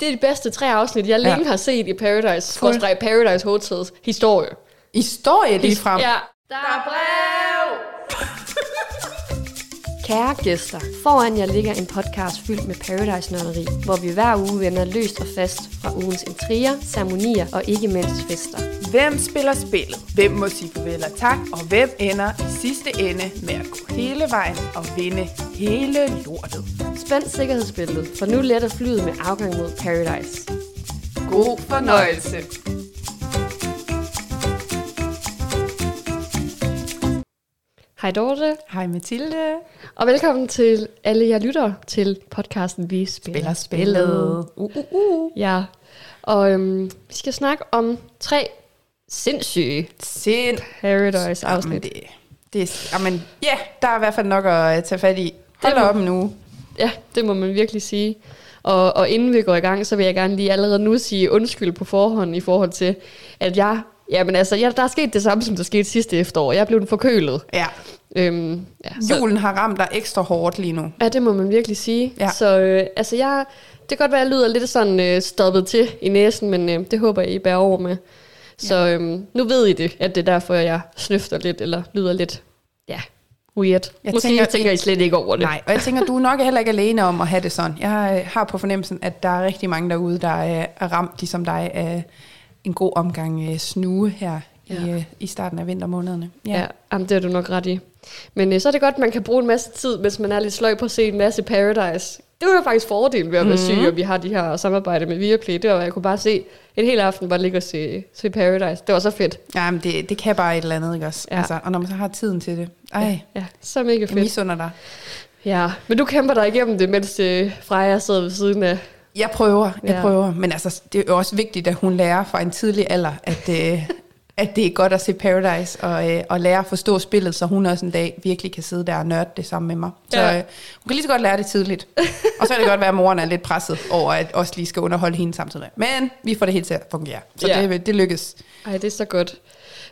det er de bedste tre afsnit, jeg længe Ja. har set i Paradise, Fuld- Paradise Hotels historie. Historie lige frem. Ja. Der er brev! Kære gæster, foran jer ligger en podcast fyldt med Paradise-nørderi, hvor vi hver uge vender løst og fast fra ugens intriger, ceremonier og ikke mindst fester. Hvem spiller spillet? Hvem må sige farvel og tak? Og hvem ender i sidste ende med at gå hele vejen og vinde hele lortet? Spænd sikkerhedsbæltet, for nu letter flyet med afgang mod Paradise. God fornøjelse. Hej Dorte, Hej Mathilde. og velkommen til alle jer lytter til podcasten Vi Spiller, Spiller spillet. Uh, uh, uh. Ja, og øhm, vi skal snakke om tre sindssyge Sind. Paradise-afsnit. Jamen, det, det er, jamen, ja, der er i hvert fald nok at tage fat i. Hold op nu. Ja, det må man virkelig sige. Og, og inden vi går i gang, så vil jeg gerne lige allerede nu sige undskyld på forhånd i forhold til, at jeg... Jamen altså, ja, der er sket det samme, som der skete sidste efterår. Jeg blev forkølet. Ja, Øhm, ja, så, julen har ramt dig ekstra hårdt lige nu. ja, det må man virkelig sige. Ja. Så øh, altså, jeg, det kan godt være, at jeg lyder lidt sådan øh, stoppet til i næsen, men øh, det håber jeg, I bærer over med. Så øhm, nu ved I det, at det er derfor, jeg snøfter lidt, eller lyder lidt, ja, weird. Jeg Måske tænker- tænker, I slet ikke over det. Nej, og jeg tænker, du er nok heller ikke alene om at have det sådan. Jeg øh, har på fornemmelsen, at der er rigtig mange derude, der er, er ramt, ligesom dig, af en god omgang øh, snue her ja. i, øh, i starten af vintermånederne. Ja, ja jamen, det er du nok ret i. Men øh, så er det godt, at man kan bruge en masse tid, hvis man er lidt sløj på at se en masse Paradise. Det var jo faktisk fordelen ved at være Mhm. syg, og vi har de her samarbejde med Viaplay. Det var, jeg kunne bare se en hel aften, bare ligge og se, se Paradise. Det var så fedt. Ja, men det, det kan bare et eller andet, ikke også? Ja. Ja. Altså, og når man så har tiden til det. Ej, Ja, så mega jeg fedt. misunder dig. Ja, men du kæmper dig igennem det, mens øh, Freja sidder ved siden af. Jeg prøver, jeg Ja. ja. prøver. Men altså, det er jo også vigtigt, at hun lærer fra en tidlig alder, at, øh, at det er godt at se Paradise, og, øh, og lære at forstå spillet, så hun også en dag virkelig kan sidde der og nørde det sammen med mig. Så Ja. øh, hun kan lige så godt lære det tidligt. og så kan det godt være, at moren er lidt presset over, at også lige skal underholde hende samtidig. Men vi får det helt til at fungere. Så ja. det, det lykkes. Ej, det er så godt.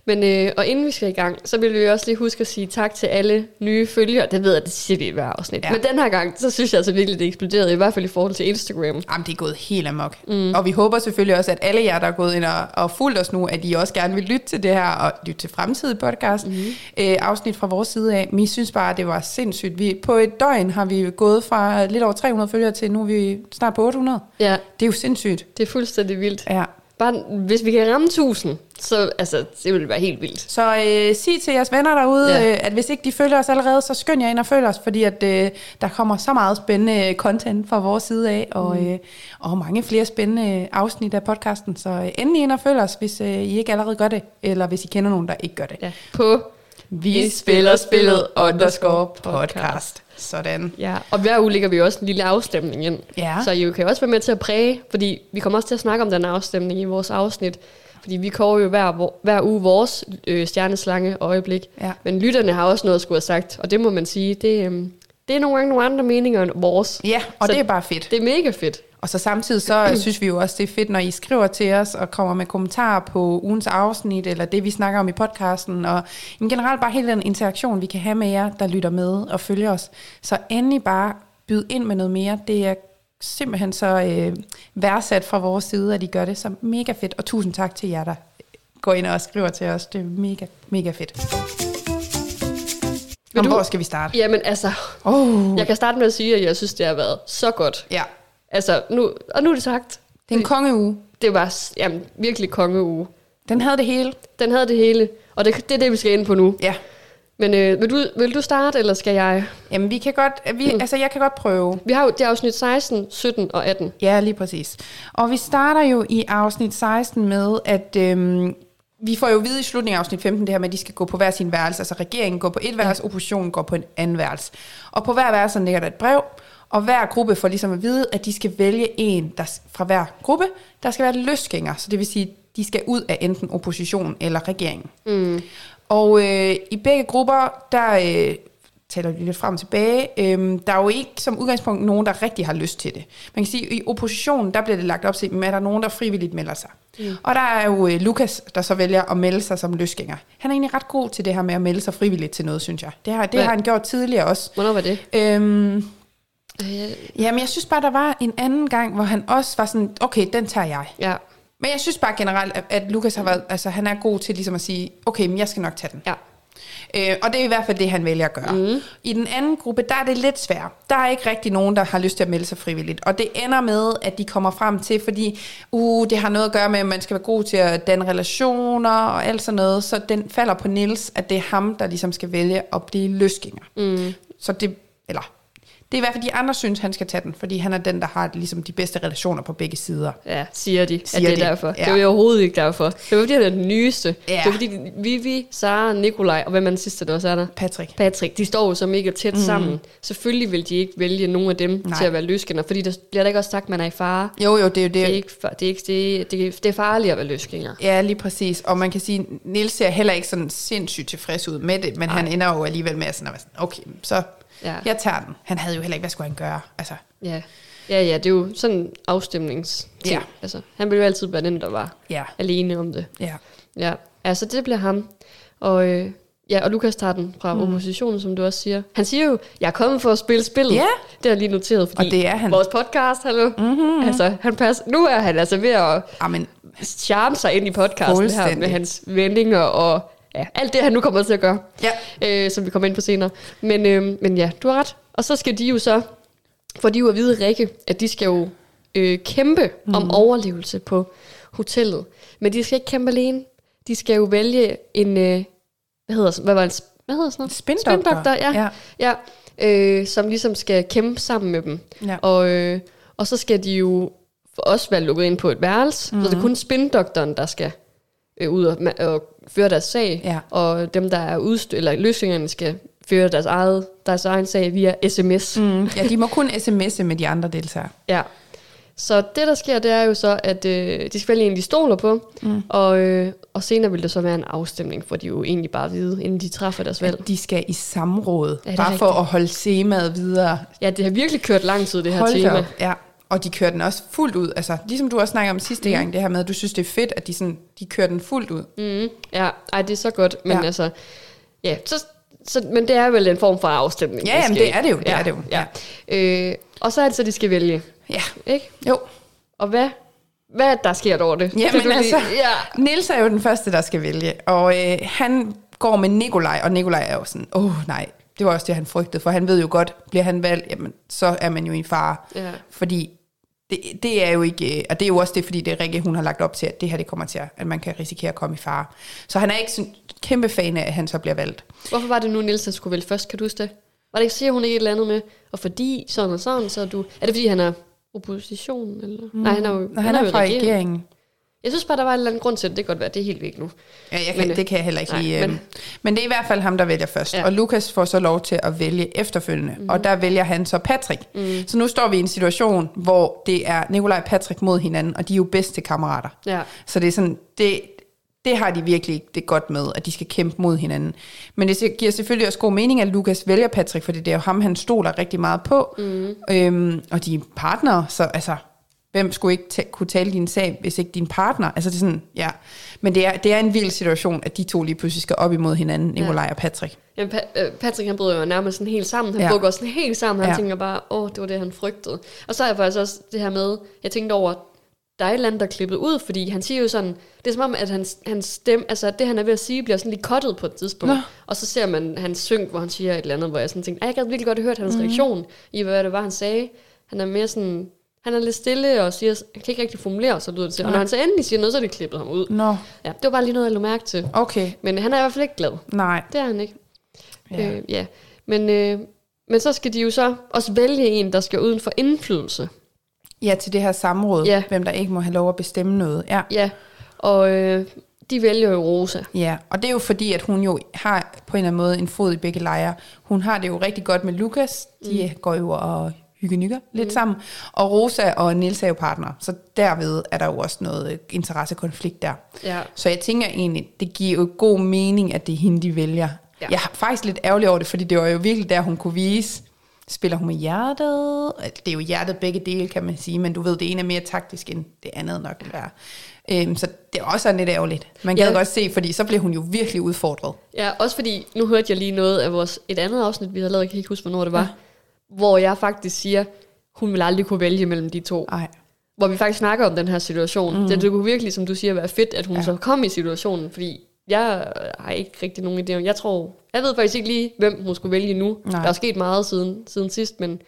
Men, øh, og inden vi skal i gang, så vil vi også lige huske at sige tak til alle nye følgere. Det ved jeg, det siger vi i hver afsnit. Ja. Men den her gang, så synes jeg altså virkelig, det eksploderede, i hvert fald i forhold til Instagram. Jamen, det er gået helt amok. Mm. Og vi håber selvfølgelig også, at alle jer, der er gået ind og, og fulgt os nu, at I også gerne vil lytte til det her, og lytte til fremtidige podcast, mm. øh, afsnit fra vores side af. Men I synes bare, det var sindssygt. Vi, på et døgn har vi gået fra lidt over 300 følgere til nu er vi snart på 800. Ja, Det er jo sindssygt. det er fuldstændig vildt. Ja. Bare, hvis vi kan ramme 1000, så altså, det vil være helt vildt. Så øh, sig til jeres venner derude, Ja. øh, at hvis ikke de følger os allerede, så skynd jer ind og følg os, fordi at, øh, der kommer så meget spændende content fra vores side af, og, mm. øh, og mange flere spændende afsnit af podcasten. Så øh, endelig ind og følg os, hvis øh, I ikke allerede gør det, eller hvis I kender nogen, der ikke gør det. Ja. På, Vi spiller spillet underscore podcast. Sådan. ja. Og hver uge ligger vi også en lille afstemning ind. Ja. Så I kan også være med til at præge, fordi vi kommer også til at snakke om den afstemning i vores afsnit. Fordi vi kårer jo hver, hver uge vores øh, stjerneslange øjeblik. Ja. Men lytterne har også noget at skulle have sagt, og det må man sige, det, øhm, det er nogle gange nogle andre meninger end vores. Ja, og Så- det er bare fedt. Det er mega fedt. Og så samtidig så synes vi jo også, det er fedt, når I skriver til os og kommer med kommentarer på ugens afsnit, eller det, vi snakker om i podcasten, og jamen, generelt bare hele den interaktion, vi kan have med jer, der lytter med og følger os. Så endelig bare byd ind med noget mere. Det er simpelthen så øh, værdsat fra vores side, at I gør det. Så mega fedt, og tusind tak til jer, der går ind og skriver til os. Det er mega, mega fedt. Vil du- hvor skal vi starte? Jamen altså, Oh, jeg kan starte med at sige, at jeg synes, det har været så godt. ja, Altså, nu, og nu er det sagt. det er en kongeuge. Det var jamen, virkelig kongeuge. Den havde det hele. Den havde det hele, og det, det er det, vi skal ind på nu. Ja. Men øh, vil, du, vil du starte, eller skal jeg? Jamen, vi kan godt, vi, Mm. altså, jeg kan godt prøve. Vi har jo det er afsnit 16, 17 og 18. Ja, lige præcis. Og vi starter jo i afsnit 16 med, at øhm, vi får jo vide i slutningen af afsnit 15 det her med, at de skal gå på hver sin værelse. Altså regeringen går på et værelse, oppositionen går på en anden værelse. Og på hver værelse ligger der et brev, og hver gruppe får ligesom at vide, at de skal vælge en der, fra hver gruppe, der skal være løsgænger. Så det vil sige, de skal ud af enten opposition eller regeringen. Mm. Og øh, i begge grupper, der øh, taler vi lidt frem og tilbage. Øhm, der er jo ikke som udgangspunkt nogen, der rigtig har lyst til det. Man kan sige, at i oppositionen, der bliver det lagt op til, at der er nogen, der frivilligt melder sig. Mm. Og der er jo øh, Lukas, der så vælger at melde sig som løsgænger. Han er egentlig ret god til det her med at melde sig frivilligt til noget, synes jeg. Det har, det Hvad? har han gjort tidligere også. Hvornår var det? Øhm, Øh, Jamen, jeg synes bare, der var en anden gang, hvor han også var sådan, okay, den tager jeg. ja, Men jeg synes bare generelt, at, at Lukas har været, altså han er god til ligesom at sige, okay, men jeg skal nok tage den. ja. Øh, og det er i hvert fald det, han vælger at gøre. Mm. I den anden gruppe, der er det lidt svært. Der er ikke rigtig nogen, der har lyst til at melde sig frivilligt. Og det ender med, at de kommer frem til, fordi uh, det har noget at gøre med, at man skal være god til at danne relationer og alt sådan noget. Så den falder på Nils, at det er ham, der ligesom skal vælge at blive løsgænger. Mm. Så det, eller er i hvert fald de andre synes, han skal tage den, fordi han er den, der har ligesom de bedste relationer på begge sider. Ja, siger de, Siger at det er de, derfor. ja. Det er jo overhovedet ikke derfor. Det var fordi, han er den nyeste. Ja. Det var fordi, Vivi, Sara, Nikolaj, og hvem er den sidste, der også er der? Patrick. Patrick, de står jo så mega tæt mm. sammen. Selvfølgelig vil de ikke vælge nogen af dem Nej. Til at være løsgænger, fordi der bliver der ikke også sagt, at man er i fare. Jo, jo, det er jo det. Det er, ikke, det, er ikke, det, det, det er farligt at være løsgænger. Ja, lige præcis. Og man kan sige, Nils ser heller ikke sådan sindssygt tilfreds ud med det, men Nej. han ender jo alligevel med at sådan, okay, så Ja. jeg tager den. Han havde jo heller ikke, hvad skulle han gøre? Altså, Ja. ja, ja, det er jo sådan en afstemningsting. Ja. Altså, han ville jo altid være den, der var ja, alene om det. ja. Ja, altså det bliver ham. Og, øh, ja, og Lukas tager den fra mm. oppositionen, som du også siger. Han siger jo, jeg er kommet for at spille spillet. Ja. Det har lige noteret, fordi Og det er han. vores podcast, hallo. Mm-hmm. Altså, han passer, nu er han altså ved at Amen, charme sig ind i podcasten her med hans vendinger og ja, alt det, han nu kommer til at gøre, ja. øh, som vi kommer ind på senere. Men, øh, men ja, du har ret. Og så skal de jo så, for de jo at vide, Rikke, at de skal jo øh, kæmpe mm. om overlevelse på hotellet. Men de skal ikke kæmpe alene. De skal jo vælge en, øh, hvad hedder, hvad var det, hvad hedder sådan noget? Spindoktor. Spindoktor, ja. Ja. ja. Øh, som ligesom skal kæmpe sammen med dem. Ja. Og, øh, og så skal de jo for os være lukket ind på et værelse, mm. så det er kun spindoktoren, der skal øh, ud og, og føre deres sag, Ja. og dem, der er udstø- eller løsningerne skal føre deres, eget, deres egen sag via sms. Mm. Ja, de må kun sms'e med de andre deltagere. Ja. Så det, der sker, det er jo så, at øh, de skal vælge en, de stoler på, mm. og, øh, og senere vil det så være en afstemning, for de jo egentlig bare vide, inden de træffer deres valg. At de skal i samråd, Ja, bare for rigtigt. at holde semaet videre. Ja, det har virkelig kørt lang tid, det her Hold tema. op. Ja. Og de kører den også fuldt ud. Altså, ligesom du også snakkede om sidste gang, det her med, at du synes, det er fedt, at de, sådan, de kører den fuldt ud. Mm, ja, ej, det er så godt, men Ja. ja. altså, ja, så, så, men det er vel en form for afstemning. Ja, jamen, det er det jo, det ja, er det jo, Ja. Øh, og så er det så, de skal vælge, Ja, ikke? jo. Og hvad, hvad er det, der sker over det? Jamen lige- altså, ja. Nils er jo den første, der skal vælge, og øh, han går med Nikolaj, og Nikolaj er jo sådan, åh oh, nej, det var også det, han frygtede, for han ved jo godt, bliver han valgt, jamen, så er man jo i en fare. Ja. Fordi det, det er jo ikke, øh, og det er jo også det, fordi det er Rikke, hun har lagt op til, at det her det kommer til, at, man kan risikere at komme i fare. Så han er ikke sådan kæmpe fan af, at han så bliver valgt. Hvorfor var det nu, Niels han skulle vælge først? Kan du huske det? Var det ikke, siger hun ikke et eller andet med, og fordi sådan og sådan, så er du... Er det fordi, han er opposition? Eller? Mm. Nej, han er jo, Og han er jo i fra regeringen. Jeg synes bare, der var en eller anden grund til det. Det kan godt være, det er helt væk nu. Ja, jeg kan, Men, det kan jeg heller ikke nej, lide. Men, men- men det er i hvert fald ham, der vælger først. Ja. Og Lukas får så lov til at vælge efterfølgende. Mm. Og der vælger han så Patrick. Mm. Så nu står vi i en situation, hvor det er Nikolaj og Patrick mod hinanden, og de er jo bedste kammerater. Ja. Så det er sådan, det, det har de virkelig det godt med, at de skal kæmpe mod hinanden. Men det giver selvfølgelig også god mening, at Lukas vælger Patrick, fordi det er jo ham, han stoler rigtig meget på. Mm. Øhm, og de er partnere, så altså, hvem skulle ikke ta- kunne tale din sag, hvis ikke din partner? Altså det er sådan, ja. Men det er, det er en vild situation, at de to lige pludselig skal op imod hinanden, Nikolaj ja. og Patrick. Jamen, pa- øh, Patrick han bryder jo nærmest sådan helt sammen. Han Ja. ja. bukker sådan helt sammen. Han Ja. ja. tænker bare, åh, det var det, han frygtede. Og så er jeg faktisk også det her med, jeg tænkte over, der er et eller andet, der er klippet ud, fordi han siger jo sådan, det er som om, at hans, hans stemme, altså det han er ved at sige, bliver sådan lige kottet på et tidspunkt. Nå. Og så ser man hans synk, hvor han siger et eller andet, hvor jeg sådan tænkte, "Ej, jeg gad virkelig godt hørt hans Mhm. mm. reaktion i, hvad det var, han sagde. Han er mere sådan, han er lidt stille og siger, han kan ikke rigtig formulere sig, lyder det til. Og når han så endelig siger noget, så er det klippet ham ud. Nå, Ja, det var bare lige noget, jeg lå mærke til. okay. Men han er i hvert fald ikke glad. Nej. Det er han ikke. Ja. Øh, ja. Men, øh, men så skal de jo så også vælge en, der skal uden for indflydelse. Ja, til det her samråd, Ja. hvem der ikke må have lov at bestemme noget. Ja. Ja, og øh, de vælger jo Rosa. Ja, og det er jo fordi, at hun jo har på en eller anden måde en fod i begge lejre. Hun har det jo rigtig godt med Lukas. De mm. går jo og hygge lidt sammen. Og Rosa og Nils er jo partner, så derved er der jo også noget øh, interessekonflikt der. Ja. Så jeg tænker egentlig, det giver jo god mening, at det er hende, de vælger. Ja. Ja. Jeg er faktisk lidt ærgerlig over det, fordi det var jo virkelig der, hun kunne vise, spiller hun med hjertet? Det er jo hjertet begge dele, kan man sige, men du ved, det ene er mere taktisk, end det andet nok vil være. Øhm, så det er også lidt ærgerligt. Man kan Ja. ja. godt se, fordi så blev hun jo virkelig udfordret. ja, også fordi, nu hørte jeg lige noget af vores, et andet afsnit, vi havde lavet, jeg kan ikke huske, hvornår det var, hvor jeg faktisk siger, hun vil aldrig kunne vælge mellem de to. Nej. Hvor vi faktisk snakker om den her situation. Mm. Det, det kunne virkelig, som du siger, være fedt, at hun Ja. så kom i situationen, fordi jeg har ikke rigtig nogen idé om, jeg tror, jeg ved faktisk ikke lige, hvem hun skulle vælge nu. Nej. Der er sket meget siden, siden sidst, men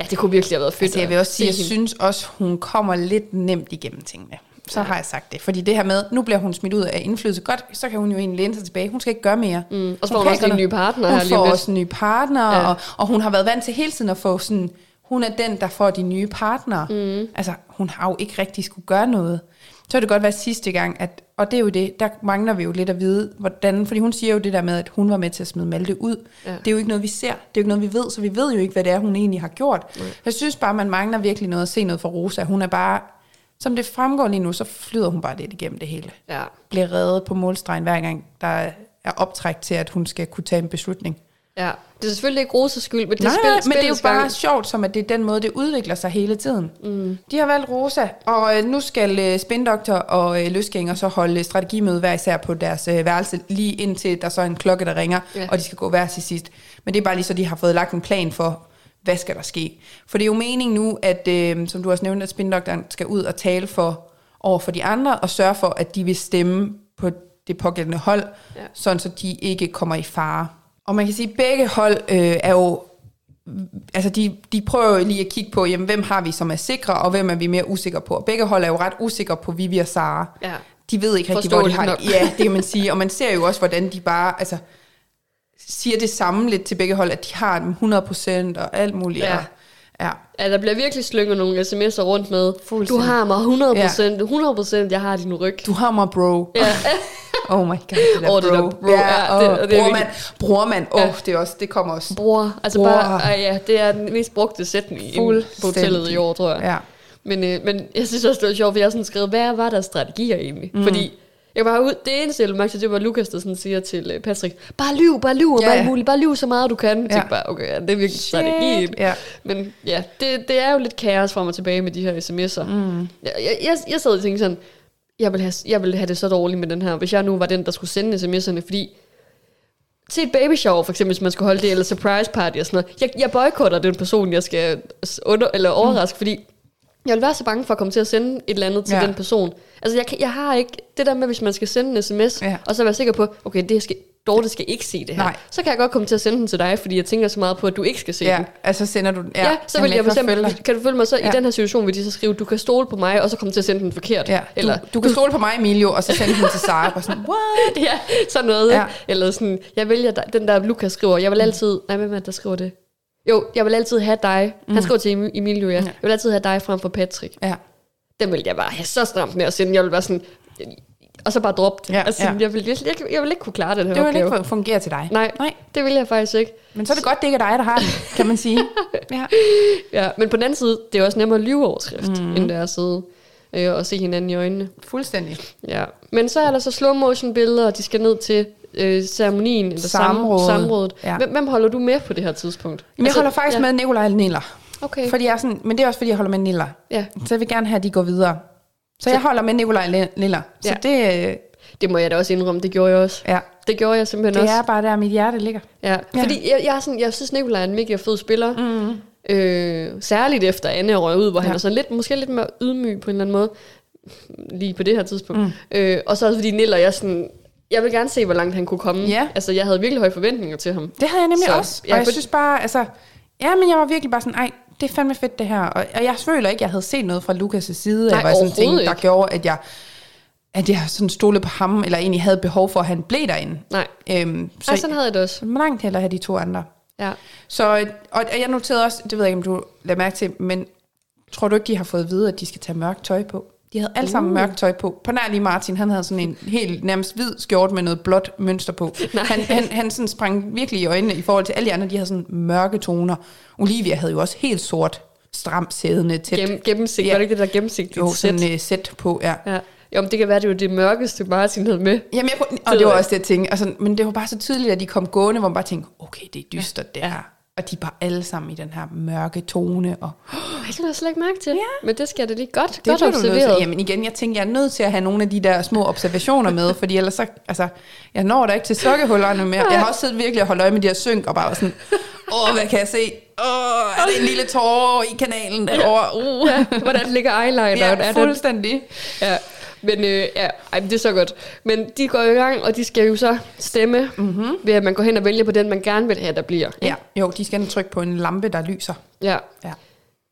ja, det kunne virkelig have været fedt. Altså, jeg vil at også sige, se jeg hende. synes også, hun kommer lidt nemt igennem tingene. Så ja. har jeg sagt det. Fordi det her med, nu bliver hun smidt ud af indflydelse. Godt, så kan hun jo egentlig læne sig tilbage. Hun skal ikke gøre mere. Mm. Og så får Hun hun også en ny partner Hun her får også en ny partner, ja. Og, og hun har været vant til hele tiden at få sådan, hun er den, der får de nye partnere. Mm. Altså, hun har jo ikke rigtig skulle gøre noget. Så det godt være sidste gang, at, og det er jo det, der mangler vi jo lidt at vide, hvordan, fordi hun siger jo det der med, at hun var med til at smide Malte ud. Ja. Det er jo ikke noget, vi ser, det er jo ikke noget, vi ved, så vi ved jo ikke, hvad det er, hun egentlig har gjort. Nej. Jeg synes bare, man mangler virkelig noget at se noget fra Rosa. Hun er bare, som det fremgår lige nu, så flyder hun bare lidt igennem det hele. Ja. Bliver reddet på målstregen hver gang, der er optræk til, at hun skal kunne tage en beslutning. ja. Det er selvfølgelig ikke Roses skyld, men det Nej, er spil, men det er jo bare gang. sjovt, som at det er den måde, det udvikler sig hele tiden. Mm. De har valgt Rosa, og øh, nu skal øh, Spindoktor og øh, Løsgænger så holde øh, strategimøde hver især på deres øh, værelse, lige indtil der så er en klokke, der ringer. Ja. og de skal gå hver til sidst. Men det er bare lige så, de har fået lagt en plan for, hvad skal der ske. For det er jo meningen nu, at, øh, som du også nævnte, at Spindoktoren skal ud og tale for over for de andre, og sørge for, at de vil stemme på det pågældende hold, ja. Sådan så de ikke kommer i fare. Og man kan sige, at begge hold øh, er jo altså de, de prøver jo lige at kigge på, jamen, hvem har vi, som er sikre, og hvem er vi mere usikre på. Og begge hold er jo ret usikre på Vivi og Sara. Ja. De ved ikke rigtig, hvor de har nok. Ja, det kan man sige. Og man ser jo også, hvordan de bare altså, siger det samme lidt til begge hold, at de har dem 100% og alt muligt. Ja. Ja. Ja, der bliver virkelig slynget nogle sms'er rundt med, du har mig 100 procent, 100 procent, jeg har din ryg. Du har mig, bro. Ja. Oh my god, det der bro. det der bro, ja, det- det brormand, brormand. Åh, Ja. oh, det, også, det kommer også. Bror, altså Bror. bare, ja, det er den mest brugte sætning på Fuldstændig. hotellet i år, tror jeg. Ja. Men, øh, men jeg synes også, det var sjovt, for jeg har sådan skrevet, hvad var deres strategier egentlig? Mm. Fordi jeg var ud, det eneste, jeg lagde mærke til, det var Lukas, der sådan siger til øh, Patrick, bare lyv, bare lyv, Ja, bare ja. muligt, bare lyv så meget du kan. Jeg Ja. tænkte bare, okay, ja, det er virkelig strategien. Ja. Men ja, det, det er jo lidt kaos frem og tilbage med de her sms'er. Mm. Jeg, jeg, jeg, jeg sad og tænkte sådan, jeg vil, have, jeg vil have det så dårligt med den her, hvis jeg nu var den, der skulle sende sms'erne, fordi til et baby shower, for eksempel, hvis man skal holde det, eller surprise party og sådan noget. Jeg, jeg boykotter den person, jeg skal under, eller overraske, mm. fordi jeg vil være så bange for at komme til at sende et eller andet til Ja. den person. Altså, jeg, kan, jeg har ikke det der med, hvis man skal sende en sms, Ja. og så være sikker på, okay, det skal, Dorte skal ikke se det her. Nej. Så kan jeg godt komme til at sende den til dig, fordi jeg tænker så meget på, at du ikke skal se Ja, den. altså sender du Ja, ja så vil jeg bestemme. bestemme, kan du følge mig så ja. I den her situation, vil de så skrive, du kan stole på mig, og så komme til at sende den forkert. Ja, du, Eller, du kan stole på mig, Emilio, og så sende den til Sara. Bare sådan, what? ja, sådan noget. Ja. Eller sådan, jeg vælger den der Lukas skriver, jeg vil altid, nej, hvem er det, der skriver det? Jo, jeg vil altid have dig. Mm. Han skriver til Emi- Emilio, ja. Jeg vil altid have dig frem for Patrick. Ja, Den vil jeg bare have så stramt med at sende. Jeg vil være sådan, og så bare droppe det. Ja, altså, ja. Jeg, vil, jeg, jeg, jeg vil ikke kunne klare den her det vil opgave. ikke fungere til dig. Nej, Nej. det vil jeg faktisk ikke. Men så er det godt, det ikke er dig, der har den, kan man sige. Ja. Ja, men på den anden side, det er også nemmere at lyve overskrift, mm. end det er at sidde øh, og se hinanden i øjnene. Fuldstændig. Ja. Men så er der så slow motion billeder, og de skal ned til øh, ceremonien, eller Samrådet. samrådet. Ja. Hvem, hvem holder du med på det her tidspunkt? Jamen, jeg holder faktisk ja. med Nikolaj Niller. Okay. Fordi jeg er sådan, men det er også, fordi jeg holder med Niller. Ja, Så jeg vil gerne have, at de går videre. Så, jeg holder med Nikolaj Niller. Så Ja. det, øh, det må jeg da også indrømme, det gjorde jeg også. ja, Det gjorde jeg simpelthen det også. er bare der, mit hjerte ligger. Ja, Ja. fordi jeg, jeg, er sådan, jeg synes, Nikolaj er en mega fed spiller. Mm. Øh, særligt efter Anne røg ud, hvor ja. han er sådan lidt, måske lidt mere ydmyg på en eller anden måde. Lige på det her tidspunkt. Mm. Øh, og så også fordi Niller, jeg sådan... Jeg vil gerne se, hvor langt han kunne komme. Ja. Altså, jeg havde virkelig høje forventninger til ham. Det havde jeg nemlig Så, så, også. Og ja, jeg synes bare, altså... Ja, men jeg var virkelig bare sådan, ej, det er fandme fedt det her. Og, og jeg føler ikke, jeg havde set noget fra Lukas' side, Nej, jeg var sådan ting, der ikke. gjorde, at jeg, at jeg sådan stolede på ham, eller egentlig havde behov for, at han blev derinde. Nej, Øhm, så Ej, sådan havde jeg det også. langt hellere have de to andre. Ja. Så, og, og jeg noterede også, det ved jeg ikke, om du lader mærke til, men tror du ikke, de har fået at vide, at de skal tage mørkt tøj på? De havde alle sammen Uh. mørkt tøj på. På nær lige Martin, han havde sådan en helt nærmest hvid skjort med noget blåt mønster på. Nej. Han, han, han sådan sprang virkelig i øjnene i forhold til alle de andre, de havde sådan mørke toner. Olivia havde jo også helt sort, stramt sædende, tæt. Gem, gennemsigt. Ja. Var det ikke det der gennemsigtige jo, sæt? sådan uh, sæt på, ja. Ja. Jo, men det kan være, det jo det mørkeste, Martin havde med. Jamen, jeg, kunne- og det var også det, jeg tænkte. Altså, men det var bare så tydeligt, at de kom gående, hvor man bare tænkte, okay, det er dystert, det Ja. her. Og de er bare alle sammen i den her mørke tone. Og Ej, det har jeg slet ikke mærke til. Ja. Men det skal da lige godt, det godt observeret. Jamen igen, jeg tænker, jeg er nødt til at have nogle af de der små observationer med, fordi ellers så, altså, jeg når da ikke til sokkehullerne mere. Jeg har også siddet virkelig og holdt øje med de her synk, og bare var sådan, åh, hvad kan jeg se? åh, er det en lille tårer i kanalen derovre? Uh. ja, hvordan ligger eyelineren? Ja, er fuldstændig. ja. Men øh, ja, ej, men det er så godt. Men de går i gang, og de skal jo så stemme, mm-hmm. ved at man går hen og vælger på den, man gerne vil have, der bliver. Ja, jo, de skal trykke på en lampe, der lyser. Ja, Ja.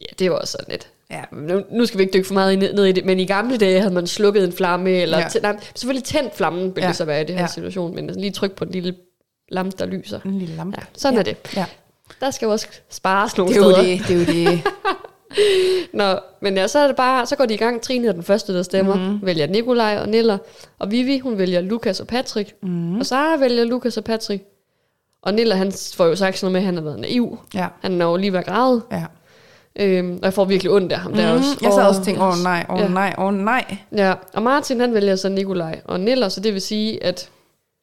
ja det var også sådan lidt. Ja. Nu, nu skal vi ikke dykke for meget ned, ned i det, men i gamle dage havde man slukket en flamme, eller Ja. tæ- nej, selvfølgelig tændt flammen, ville Ja. det så være i det her Ja. situation, men lige tryk på en lille lampe, der lyser. En lille lampe. Ja, sådan ja. er det. Ja. Der skal jo også spares nogle Det er jo steder. det, det er jo det. Nå, men ja, så er det bare, så går de i gang. Trine er den første, der stemmer. Mhm. Mm-hmm. Vælger Nikolaj og Niller. Og Vivi, hun vælger Lukas og Patrick. Mhm. Mm-hmm. Og Sara vælger Lukas og Patrick. Og Niller, han får jo sagt sådan noget med, at han har været naiv. Ja, Han er jo lige været gravet. ja. Øhm, og jeg får virkelig ondt af ham der Mm, også. jeg sad også og tænkte, åh oh, nej, åh oh, Ja. nej, åh oh, nej. Ja, og Martin, han vælger så Nikolaj og Niller, så det vil sige, at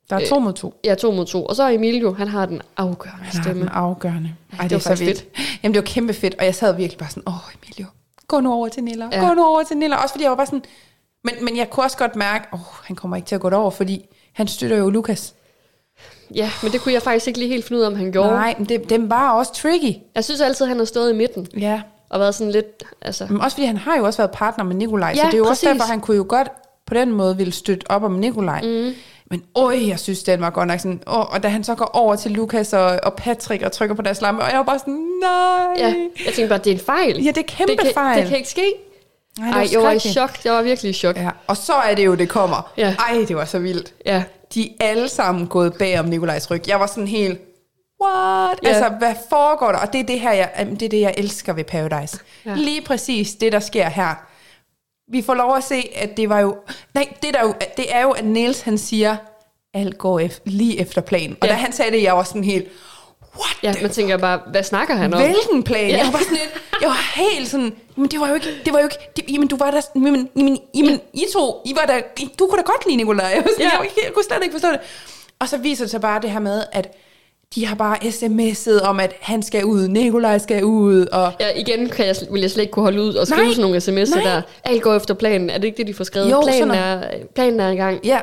Der er to mod to. er to mod to. Og så er Emilio, han har den afgørende Han stemme. den afgørende. Ej, det det, var er så vildt. Jamen, det var kæmpe fedt, og jeg sad virkelig bare sådan, åh, Emilio, gå nu over til Niller, Ja. ja. gå nu over til Niller. Også fordi jeg var bare sådan, men, men jeg kunne også godt mærke, åh, han kommer ikke til at gå derover, fordi han støtter jo Lukas. Ja, men det kunne jeg faktisk ikke lige helt finde ud af, om han gjorde. Nej, men det, den var også tricky. Jeg synes altid, han har stået i midten. Ja, Og været sådan lidt, altså... men også fordi han har jo også været partner med Nikolaj, så Ja, det er jo præcis. også derfor, han kunne jo godt på den måde ville støtte op om Nikolaj. Mm. Men øj, jeg synes, den var godt nok sådan, åh, og da han så går over til Lukas og, og Patrick og trykker på deres lampe, og jeg var bare sådan, nej. Ja, jeg tænkte bare, det er en fejl. Ja, det er kæmpe det kan, fejl. Det kan ikke ske. Ej, var jeg var i chok. Jeg var virkelig i chok. Ja. Og så er det jo, det kommer. Ja. Ej, det var så vildt. ja. De er alle sammen gået bag om Nikolajs ryg. Jeg var sådan helt, what? Ja. Altså, hvad foregår der? Og det er det her, jeg, det er det, jeg elsker ved Paradise. Ja. Lige præcis det, der sker her. Vi får lov at se, at det var jo... Nej, det, der jo, det er jo, at Niels han siger, alt går ef- lige efter planen. Og Ja. da han sagde det, jeg var sådan helt, what ja, man tænker bare, hvad snakker han om? Hvilken plan? Ja. Jeg var bare sådan lidt, jeg var helt sådan, men det var jo ikke, det var jo ikke, det, jamen du var der, jamen, jamen, jamen I to, I var der, du kunne da godt lide Nicolaj. Jeg, var sådan, Ja. jeg, jeg kunne slet ikke forstå det. Og så viser det sig bare det her med, at de har bare sms'et om, at han skal ud, Nikolaj skal ud, og Ja, igen kan jeg, vil jeg slet ikke kunne holde ud og skrive Nej. sådan nogle sms'er Nej. der. Alt går efter planen. Er det ikke det, de får skrevet? Jo, planen, er, planen er i gang. ja,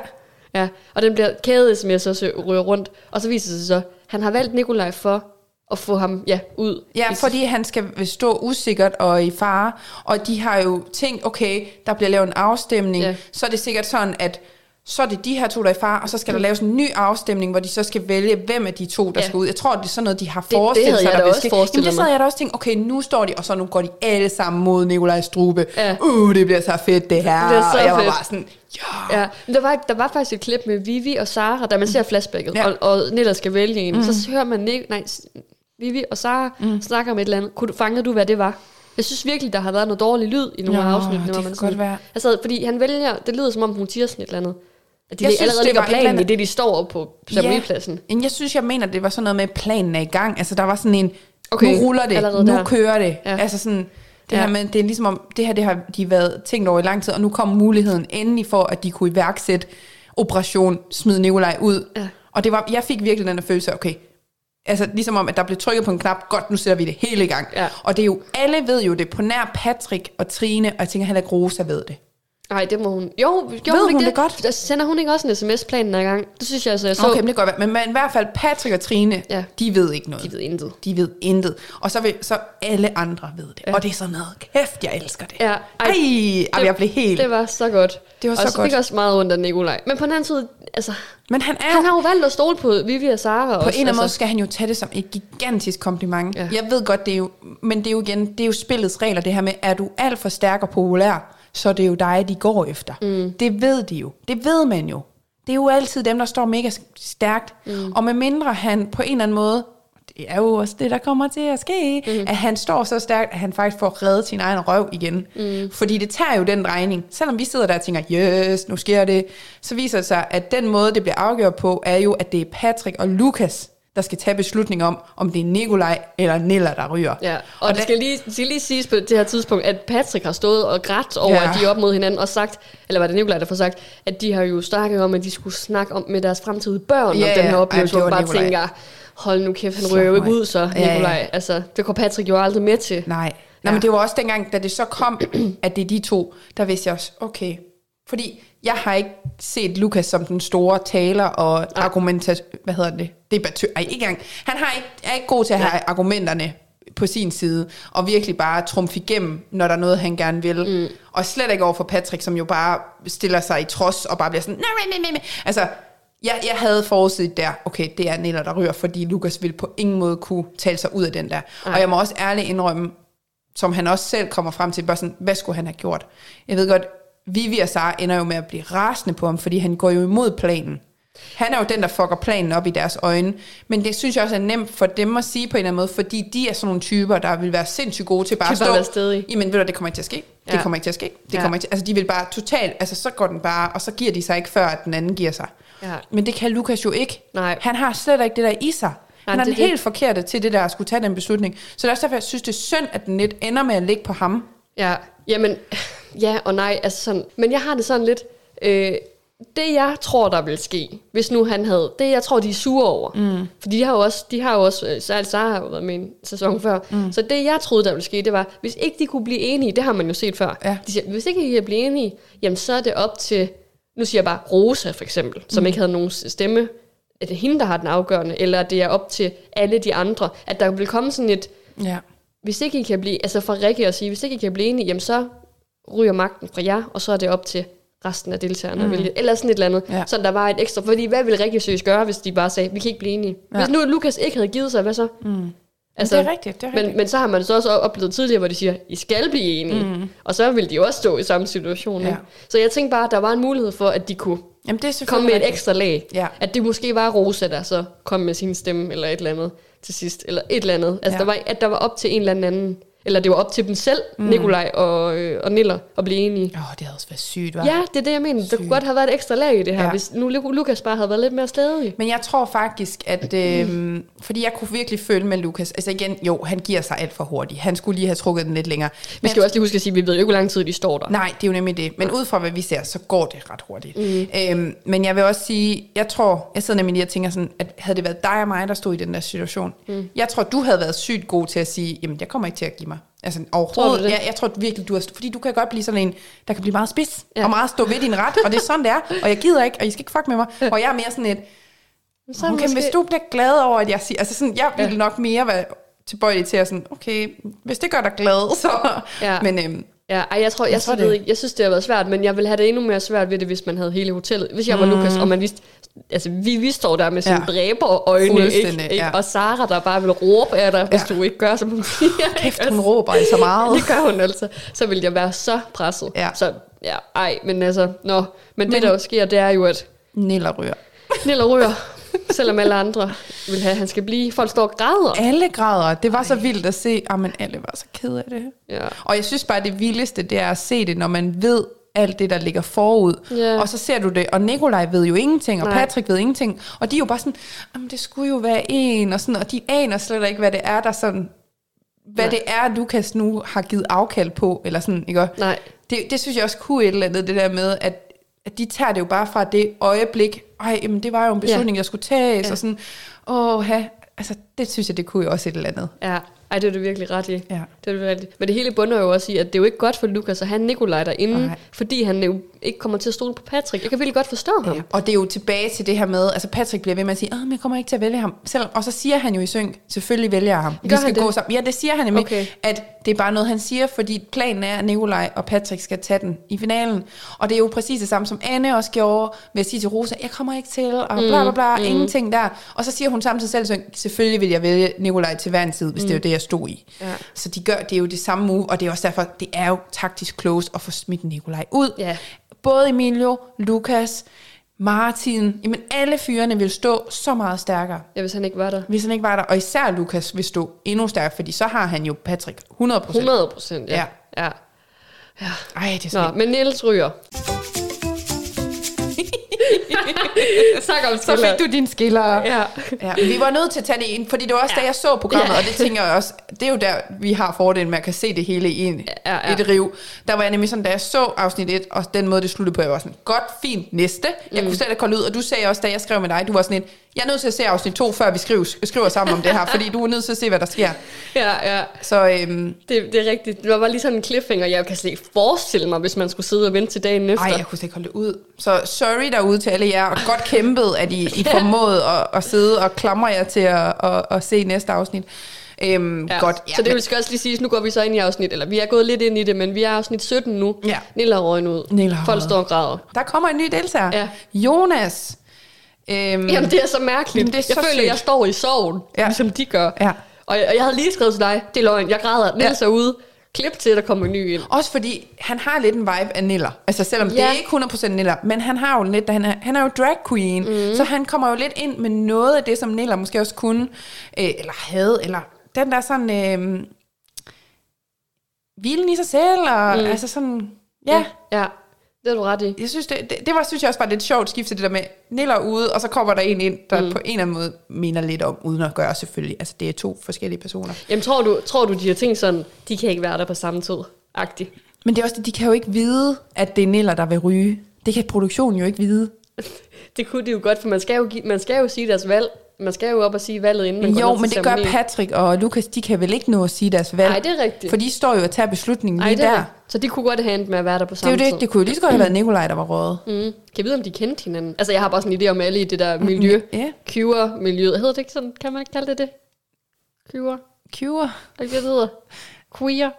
Ja, og den bliver kædet sms så rører rundt. Og så viser det sig så, han har valgt Nikolaj for at få ham ja, ud. Ja, fordi han skal stå usikkert og i fare, og de har jo tænkt, okay, der bliver lavet en afstemning, ja. så er det sikkert sådan, at så er det de her to, der er i fare, og så skal der laves en ny afstemning, hvor de så skal vælge, hvem af de to, der Ja. skal ud. Jeg tror, det er sådan noget, de har det forestillet havde sig, jeg der vil også ske. forestillet Jamen, det sad jeg da også tænkt, okay, nu står de, og så nu går de alle sammen mod Nikolajs strube. Ja. Uh, det bliver så fedt, det her. Det bliver så og jeg var fedt. bare sådan, ja. Ja, der var, der var faktisk et klip med Vivi og Sara, da man ser flashbacket, ja. Og, og Nilla skal vælge en. Mm. Så hører man nej, Vivi og Sara mm. snakke om et eller andet. Kunne du, fangede du, hvad det var? Jeg synes virkelig, der har været noget dårlig lyd i nogle Nå, af afsnittene. det kan man godt være. Altså, fordi han vælger, det lyder som om, hun siger sådan et eller andet. At de Jeg synes, allerede det ligger planen i det, de står op på ceremonipladsen. Men jeg synes, jeg mener, det var sådan noget med, at planen er i gang. Altså, der var sådan en, Okay, nu ruller det, nu der. kører det. Ja. Ja. Altså sådan, det Ja. ja. her med, det er ligesom om, det her, det har de været tænkt over i lang tid, og nu kom muligheden endelig for, at de kunne iværksætte operation Smid Nikolaj ud. Ja. Og det var, jeg fik virkelig den der følelse af, okay, altså ligesom om, at der blev trykket på en knap, godt, nu sætter vi det hele i gang. Ja. Og det er jo, alle ved jo det, på nær Patrick og Trine, og jeg tænker heller ikke Rosa ved det. Nej, det må hun. Jo, jo Ved ikke hun det godt? Der Sender hun ikke også en sms-planen er i gang? Det synes jeg altså, jeg så. Så. Okay, men det kan godt være. Men, men i hvert fald Patrick og Trine, Ja. de ved ikke noget. De ved intet. De ved intet. Og så, vil, så alle andre ved det. Ja. Og det er sådan noget, kæft, jeg elsker det. Ja, ej, ej, ej jeg blev helt... Det var så godt. Det var og så så godt. fik også meget ondt af Nikolaj. Men på den anden side, altså, Men han er han har jo valgt at stole på Vivi og Sara på også. en eller anden altså. måde skal han jo tage det som et gigantisk kompliment. Ja. Jeg ved godt, det er jo, men det er jo igen, det er jo spillets regler, det her med, er du alt for stærk og populær, så er det jo dig, de går efter. Mm. Det ved de jo. Det ved man jo. Det er jo altid dem, der står mega stærkt. Mm. Og med mindre han på en eller anden måde, det er jo også det, der kommer til at ske, mm. at han står så stærkt, at han faktisk får reddet sin egen røv igen. Mm. Fordi det tager jo den regning. Selvom vi sidder der og tænker, yes, nu sker det, så viser det sig, at den måde, det bliver afgjort på, er jo, at det er Patrick og Lukas, der skal tage beslutning om, om det er Nikolaj eller Nilla, der ryger. Ja, og, og det da- skal lige, skal lige siges på det her tidspunkt, at Patrick har stået og grædt over, ja. Ja. at de er op mod hinanden, og sagt, eller var det Nikolaj, der får sagt, at de har jo snakket om, at de skulle snakke om med deres fremtidige børn, Ja, om den her ja. oplevelse, hvor bare Nikolaj. tænker, hold nu kæft, han ryger jo ikke ud så, Ja, ja. Nikolaj. Altså, det går Patrick jo aldrig med til. Nej. Nej, Ja. ja. men det var også dengang, da det så kom, at det er de to, der vidste jeg også, okay. Fordi jeg har ikke set Lukas som den store taler og argumentat... Hvad hedder det? Debattør. Ej, ikke engang. Han har ikke, er ikke god til at have argumenterne på sin side, og virkelig bare trumfe igennem, når der er noget, han gerne vil. Mm. Og slet ikke over for Patrick, som jo bare stiller sig i trods, og bare bliver sådan, nej, nej, nej, nej. Altså, jeg, jeg havde forudset der, okay, det er Niller, der rører, fordi Lukas vil på ingen måde kunne tale sig ud af den der. Ej. Og jeg må også ærligt indrømme, som han også selv kommer frem til, bare sådan, hvad skulle han have gjort? Jeg ved godt, Vivi og Sara ender jo med at blive rasende på ham, fordi han går jo imod planen. Han er jo den, der fucker planen op i deres øjne. Men det synes jeg også er nemt for dem at sige på en eller anden måde, fordi de er sådan nogle typer, der vil være sindssygt gode til bare at Kan bare stå. være stedig. Jamen ved du, det kommer ikke til at ske. Det Ja. kommer ikke til at ske. Det Ja. kommer ikke til, altså de vil bare totalt, altså så går den bare, og så giver de sig ikke før, at den anden giver sig. Ja. Men det kan Lukas jo ikke. Nej. Han har slet ikke det der i sig. Han er det den er det. helt forkerte til det der at skulle tage den beslutning. Så det er også derfor, jeg synes, det er synd, at den lidt ender med at ligge på ham. Ja, jamen, ja og nej, altså sådan, men jeg har det sådan lidt, øh, det jeg tror, der vil ske, hvis nu han havde, det jeg tror, de er sure over, mm. for de har jo også, de har jo også, øh, Sara Sara har jo været med en sæson før, mm. så det jeg troede, der ville ske, det var, hvis ikke de kunne blive enige, det har man jo set før, Ja. de siger, hvis ikke I kan blive enige, jamen så er det op til, nu siger jeg bare Rosa for eksempel, som mm. ikke havde nogen stemme, at det er hende, der har den afgørende, eller det er op til alle de andre, at der vil komme sådan et, Ja. hvis ikke I kan blive, altså fra Rikke at sige, hvis ikke I kan blive enige, jamen så ryger magten fra jer, og så er det op til resten af deltagerne mm. vælge. Eller sådan et eller andet. Ja. Så der var et ekstra, fordi hvad ville Rikke seriøst gøre, hvis de bare sagde, vi kan ikke blive enige? Ja. Hvis nu Lukas ikke havde givet sig, hvad så? Mm. Altså, det er rigtigt, det er rigtigt. Men, men så har man så også oplevet tidligere, hvor de siger, I skal blive enige. Mm. Og så ville de også stå i samme situation. Ja. Så jeg tænkte bare, at der var en mulighed for, at de kunne Jamen, det er komme med et rigtigt. ekstra lag. Ja. At det måske var Rosa, der så kom med sin stemme, eller et eller andet til sidst, eller et eller andet. Altså, ja. der var, at der var op til en eller anden, eller det var op til dem selv, mm. Nikolaj og, øh, og Niller, at blive enige. Åh, oh, det havde også været sygt, hva'? Ja, det er det, jeg mener. Der Sygt. kunne godt have været et ekstra lag i det her, Ja. hvis nu Lu- Lukas bare havde været lidt mere stedig. Men jeg tror faktisk, at... Øh, fordi jeg kunne virkelig føle med Lukas. Altså igen, jo, han giver sig alt for hurtigt. Han skulle lige have trukket den lidt længere. Vi skal jo også lige huske at sige, at vi ved jo ikke, hvor lang tid de står der. Nej, det er jo nemlig det. Men ud fra hvad vi ser, så går det ret hurtigt. Mm. Øhm, men jeg vil også sige, jeg tror, jeg sidder nemlig lige og tænker sådan, at havde det været dig og mig, der stod i den der situation, mm. jeg tror, du havde været sygt god til at sige, jamen, jeg kommer ikke til at give mig. Altså overhovedet. Tror? Ja, jeg tror virkelig, du har, fordi du kan godt blive sådan en, der kan blive meget spids, ja. Ja. og meget stå ved din ret, og det er sådan, det er, og jeg gider ikke, og I skal ikke fuck med mig. Og jeg er mere sådan et, Så okay, måske- hvis du bliver glad over, at jeg siger, altså sådan, jeg ville ja. nok mere være tilbøjelig til at sådan, okay, hvis det gør dig glad, så, Ja. men øhm, Ja, ej, jeg tror, jeg, Jeg tror det-. Ikke, jeg synes, det har været svært, men jeg vil have det endnu mere svært ved det, hvis man havde hele hotellet. Hvis jeg var mm. Lukas, og man vidste, altså vi, vi står der med sådan Ja. dræberøjne, ikke? ikke? ja. Og Sara, der bare vil råbe af dig, hvis Ja. du ikke gør, som hun siger. kæft, hun råber altså meget. Det gør hun altså. Så vil jeg være så presset. Ja. Så ja, ej, men altså, nå. Men, men Men- det, der jo sker, det er jo, at Niller ryger. Niller ryger, selvom alle andre vil have, at han skal blive. Folk står og græder. Alle grader. Det var så vildt at se. Ah, men alle var så ked af det. Ja. Og jeg synes bare, det vildeste, det er at se det, når man ved alt det, der ligger forud. Ja. Og så ser du det, og Nikolaj ved jo ingenting, og Nej. Patrick ved ingenting. Og de er jo bare sådan, jamen det skulle jo være en, og, sådan, og de aner slet ikke, hvad det er, der sådan, hvad Nej. det er, Lukas nu har givet afkald på, eller sådan, ikke? Nej. Det, det synes jeg også kunne et eller andet, det der med, at, at de tager det jo bare fra det øjeblik, ej, jamen det var jo en beslutning, ja. der skulle tages, ja. Og sådan, åh, altså det synes jeg, det kunne jo også et eller andet. Ja, ej, det er du virkelig ret i. Ja. Det er du rigtigt. Men det hele bunder jo også i, at det er jo ikke godt for Lukas at have Nikolaj derinde. Nej. fordi han jo ikke kommer til at stole på Patrick. Jeg kan virkelig godt forstå ham. Ja. Og det er jo tilbage til det her med, altså Patrick bliver ved med at sige, men jeg kommer ikke til at vælge ham. Selvom, og så siger han jo i synk, selvfølgelig vælger jeg ham. Vi Gør skal han det? gå sammen. Ja, det siger han nemlig, Okay. at det er bare noget, han siger, fordi planen er, at Nikolaj og Patrick skal tage den i finalen. Og det er jo præcis det samme, som Anne også gjorde, ved at sige til Rosa, jeg kommer ikke til, og bla bla bla, mm. ingenting der. Og så siger hun samtidig selv, selvfølgelig vil jeg vælge Nikolaj til hver en tid, hvis mm. det er jo det, jeg stod i. Ja. Så de gør, det er jo det samme move, og det er også derfor, det er jo taktisk close at få smidt Nikolaj ud. Ja. Både Emilio, Lukas, Martin, jamen alle fyrene vil stå så meget stærkere, Ja, hvis han ikke var der. hvis han ikke var der. Og især Lukas vil stå endnu stærkere, fordi så har han jo Patrick 100 procent. 100 procent, ja. Ja. ja. Ej, det er Nå, men Niels ryger. tak om Så fik du din skiller. Ja. Ja, vi var nødt til at tage det ind, fordi det var også ja. da jeg så programmet, Ja. og det tænker jeg også, det er jo der, vi har fordelen med at kan se det hele i en, Ja, ja. et riv. Der var jeg nemlig sådan, da jeg så afsnit 1, og den måde, det sluttede på, jeg var sådan, godt, fint, næste. Jeg Mm. kunne slet ikke holde ud, og du sagde også, da jeg skrev med dig, du var sådan et, jeg er nødt til at se afsnit 2, før vi skriver, skriver sammen om det her, fordi du er nødt til at se, hvad der sker. ja, ja. Så øhm, Det, det er rigtigt. Det var bare lige sådan en cliffhanger, jeg kan slet ikke forestille mig, hvis man skulle sidde og vente til dagen efter. ej, jeg kunne slet ikke holde det ud. Så sorry derude til alle jer, og godt kæmpet, at I, I formåede at, at sidde og klamre jer til at, at, at se næste afsnit. Øhm, Ja. Godt, så det vil skal også lige sige, nu går vi så ind i afsnit, eller vi er gået lidt ind i det, men vi er afsnit 17 nu. Ja. Nilla har ud. Nilla Folk står og græder. Der kommer en ny deltager. Ja. Jonas. Øhm, Jamen, det er så mærkeligt. Det er jeg så føler, sygt. jeg står i sorgen, Ja. ja. ligesom de gør. Ja. Og, jeg, og jeg havde lige skrevet til dig, det er løgn, jeg græder. Niels er ude. Klip til, at der kommer en ny ind. Også fordi, han har lidt en vibe af Niller. Altså selvom ja. det Ja. er ikke 100% Niller, men han har jo lidt, han er, han er jo drag queen, mm. så han kommer jo lidt ind med noget af det, som Niller måske også kunne, øh, eller havde, eller den der sådan, øh, hvilen i sig selv, og mm. altså sådan, ja. ja. Ja, det er du ret i. Jeg synes, det, det, det var, synes jeg også var lidt sjovt skifte, det der med Niller ude, og så kommer der en ind, der mm. på en eller anden måde minder lidt om, uden at gøre selvfølgelig. Altså, det er to forskellige personer. Jamen, tror du, tror du, de har tænkt sådan, de kan ikke være der på samme tid? Agtigt. Men det er også det, de kan jo ikke vide, at det er Niller, der vil ryge. Det kan produktionen jo ikke vide. Det kunne de jo godt, for man skal jo, give, man skal jo sige deres valg. Man skal jo op og sige valget, inden man går Jo, til men det gør ceremonien. Patrick og Lukas, de kan vel ikke nå at sige deres valg. Nej, det er rigtigt. For de står jo og tager beslutningen Ej, lige det er der. det. Så de kunne godt have endt med at være der på Det er samme jo det, tid. det kunne jo lige så godt have været Nikolaj, der var rådet. Mm. Kan jeg vide, om de kendte hinanden? Altså, jeg har bare sådan en idé om alle i det der miljø. Ja. Queer-miljøet. Hedder det ikke sådan? Kan man ikke kalde det det? Queer? Queer. Er det, det hedder? Queer?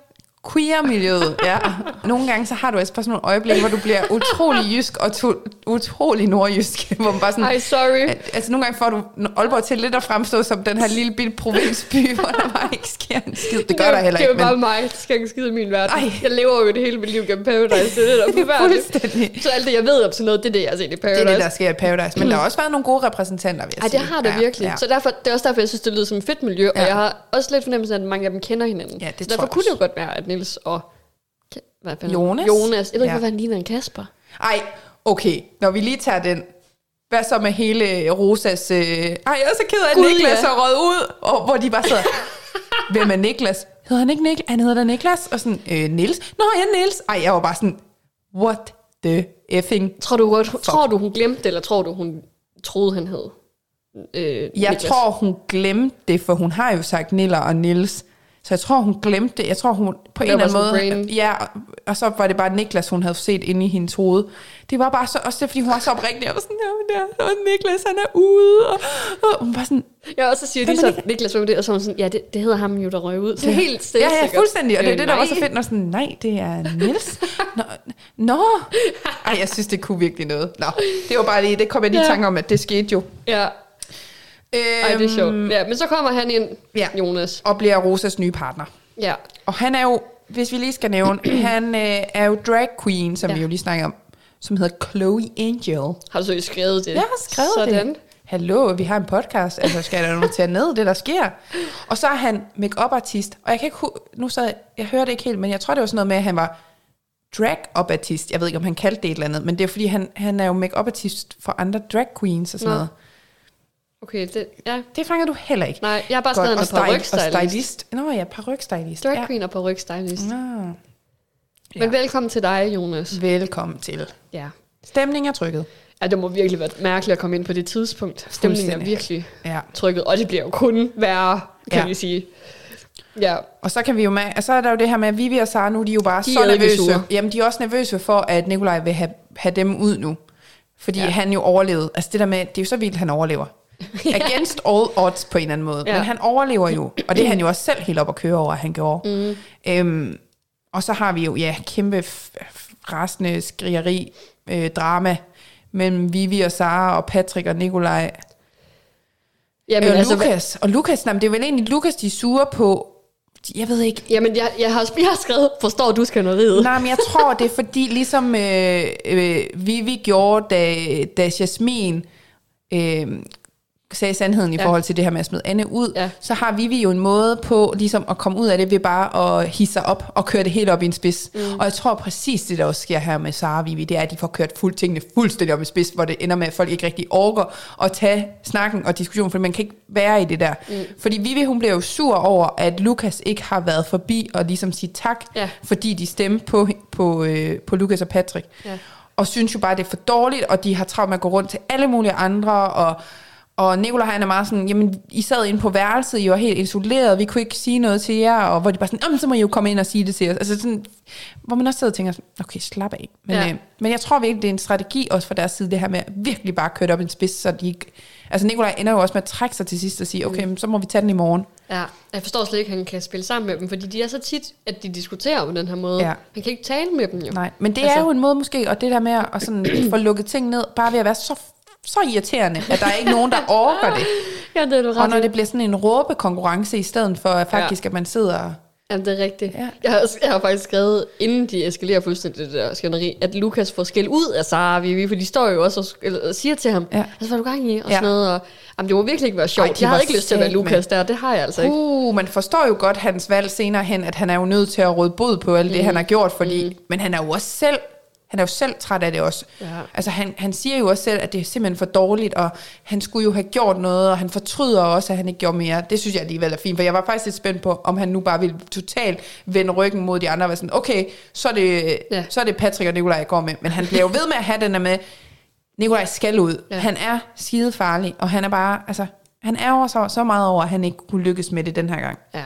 Queer-miljøet, ja. Nogle gange så har du altså bare sådan nogle øjeblikke, hvor du bliver utrolig jysk og to, utrolig nordjysk. Hvor man bare sådan, Ej, sorry. Al- Altså nogle gange får du Aalborg til lidt at fremstå som den her lille bitte provinsby, hvor der bare ikke sker en skid. Det gør der heller Det er ikke, jo bare men mig. Det skal ikke skide i min verden. Ej. Jeg lever jo det hele mit liv gennem Paradise. Det er det, der er fuldstændig. Så alt det, jeg ved om sådan noget, det er det, jeg har set i Det Paradise. er det, der sker i Paradise. Men der har også været nogle gode repræsentanter, vil jeg Ej, det har det virkelig. Ja. Så derfor, det er også derfor, jeg synes, det lyder som et fedt miljø, Ja. og jeg har også lidt fornemmelse af, at mange af dem kender hinanden. Ja, det så derfor kunne det jo godt være, at Nils og... Hvad fanden? Jonas? Jonas. Jeg ved ikke, Ja. hvorfor han ligner en Kasper. Ej, okay. Når vi lige tager den. Hvad så med hele Rosas... Øh... Ej, jeg er så ked af, at Gud, Niklas ja. er røget ud. Og hvor de bare sidder... Hvem er Niklas? Hedder han ikke Niklas? Han hedder da Niklas. Og sådan, øh, Nils. Nå, ja, Nils. Ej, jeg var bare sådan... What the effing... Tror du, godt, tror du, hun glemte det, eller tror du, hun troede, han hed? Øh, Jeg Niklas? tror, hun glemte det, for hun har jo sagt Niller og Nils. Så jeg tror, hun glemte det. Jeg tror, hun på en eller anden måde... Ja, og- så var det bare Niklas, hun havde set inde i hendes hoved. Det var bare så... Også det, fordi hun var så oprigtig. Jeg var sådan, ja, der, og Niklas, han er ude. Og, og hun var sådan... Ja, og så siger de så, Niklas, er det? Og så sådan, ja, det, det hedder ham jo, der røg ud. Så helt Ja, ja, selvsikkert. fuldstændig. Og det er Øh, det, der var så nej. fedt, når sådan, nej, det er Nils. Nå, nå. Ej, jeg synes, det kunne virkelig noget. Nå, det var bare lige, det kom jeg lige i Ja. tanke om, at det skete jo. Ja, ej, det er sjovt. Øhm, Ja, men så kommer han ind, Ja. Jonas. Og bliver Rosas nye partner. Ja, Og han er jo, hvis vi lige skal nævne, han øh, er jo drag queen, som ja. Vi jo lige snakker om, som hedder Chloe Angel. har du så skrevet det? Jeg har skrevet Sådan. det. Hallo, vi har en podcast, altså skal der notere ned, det der sker. Og så er han make artist og jeg kan ikke, nu så jeg hørte ikke helt, men jeg tror det var sådan noget med, at han var drag-up artist. Jeg ved ikke, om han kaldte det et eller andet, men det er fordi, han, han er jo make artist for andre drag queens og sådan Nå. noget. Okay, det, ja. Det fanger du heller ikke. Nej, jeg har bare skrevet, og parrykstylist. stylist. Nå ja, parrykstylist. Drag ja. queen og parrykstylist. Nå. Men velkommen til dig, Jonas. Velkommen til. Ja. Stemning er trykket. ja, det må virkelig være mærkeligt at komme ind på det tidspunkt. Stemningen er virkelig Ja. trykket, og det bliver jo kun værre, kan Ja. vi sige. Ja, Og så kan vi jo med, og så er der jo det her med, at Vivi og Sara nu, de er jo bare De så er nervøse. sure. Jamen, de er også nervøse for, at Nikolaj vil have, have dem ud nu. Fordi ja. Ja. han jo overlevede. Altså det der med, det er jo så vildt, han overlever. Against all odds på en eller anden måde. Ja. Ja. Men han overlever jo, og det er han jo også selv helt op at køre over, at han gjorde. Mm. Øhm, og så har vi jo, ja, kæmpe rasende skrigeri, øh, drama mellem Vivi og Sara og Patrick og Nikolaj. jamen, Øh, altså, Lukas. Og Lukas, nej, men det er vel egentlig Lukas, de er sure på. Jeg ved ikke, jamen jeg, jeg, har, jeg har skrevet, forstår du skænderiet? Nej, men jeg tror, det er fordi, ligesom øh, øh, Vivi gjorde, da, da Jasmin øh, sagde sandheden i Ja. forhold til det her med at smide Anne ud, Ja. så har Vivi jo en måde på ligesom at komme ud af det ved bare at hisse sig op og køre det helt op i en spids. Mm. Og jeg tror præcis det, der også sker her med Sara og Vivi, det er, at de får kørt fuld, tingene fuldstændig op i spids, hvor det ender med, at folk ikke rigtig orker at tage snakken og diskussionen, for man kan ikke være i det der. Mm. Fordi Vivi, hun bliver jo sur over, at Lukas ikke har været forbi og ligesom sige tak, Ja. fordi de stemte på, på, øh, på Lukas og Patrick. Ja. Og synes jo bare, det er for dårligt, og de har travlt med at gå rundt til alle mulige andre, og, Og Nicolaj han er meget sådan, jamen I sad inde på værelset, I var helt isoleret, vi kunne ikke sige noget til jer, og hvor de bare sådan, jamen så må I jo komme ind og sige det til os. Altså sådan, hvor man også sidder og tænker, okay, slap af. Men, Ja. øh, men jeg tror virkelig, det er en strategi også fra deres side, det her med at virkelig bare køre op en spids, så de ikke... Altså Nicolaj ender jo også med at trække sig til sidst og sige, okay, men så må vi tage den i morgen. Ja, jeg forstår slet ikke, at han kan spille sammen med dem, fordi de er så tit, at de diskuterer på den her måde. Ja. Han kan ikke tale med dem jo. Nej, men det altså, er jo en måde måske, og det der med at sådan, få lukket ting ned, bare ved at være så, så irriterende, at der er ikke nogen, der orker det. Ja, det er du Og ret når i. det bliver sådan en råbekonkurrence i stedet for at faktisk, at man sidder... Jamen, det er rigtigt. Ja. Jeg, har, jeg har faktisk skrevet, inden de eskalerer fuldstændig det der skænderi, at Lukas får skæld ud af Sara og Vivi, for de står jo også og, eller, og siger til ham, Ja. altså, hvad er du gang i? Og Ja. sådan noget. Og, jamen, det må virkelig ikke være sjovt. Ej, jeg var ikke lyst til at være. Lukas der, det har jeg altså ikke. Uh, man forstår jo godt hans valg senere hen, at han er jo nødt til at råde bod på alt det, Mm. han har gjort, fordi, men han er jo også selv, han er jo selv træt af det også. Ja. Altså han, han siger jo også selv, at det er simpelthen for dårligt, og han skulle jo have gjort noget, og han fortryder også, at han ikke gjorde mere. Det synes jeg alligevel er fint, for jeg var faktisk lidt spændt på, om han nu bare ville totalt vende ryggen mod de andre, og være sådan, okay, så er det, Ja. så er det Patrick og Nikolaj, jeg går med. Men han bliver jo ved med at have den der med, Nikolaj skal ud. Ja. Han er skide farlig, og han er bare, altså, han er så, så meget over, at han ikke kunne lykkes med det den her gang. Ja.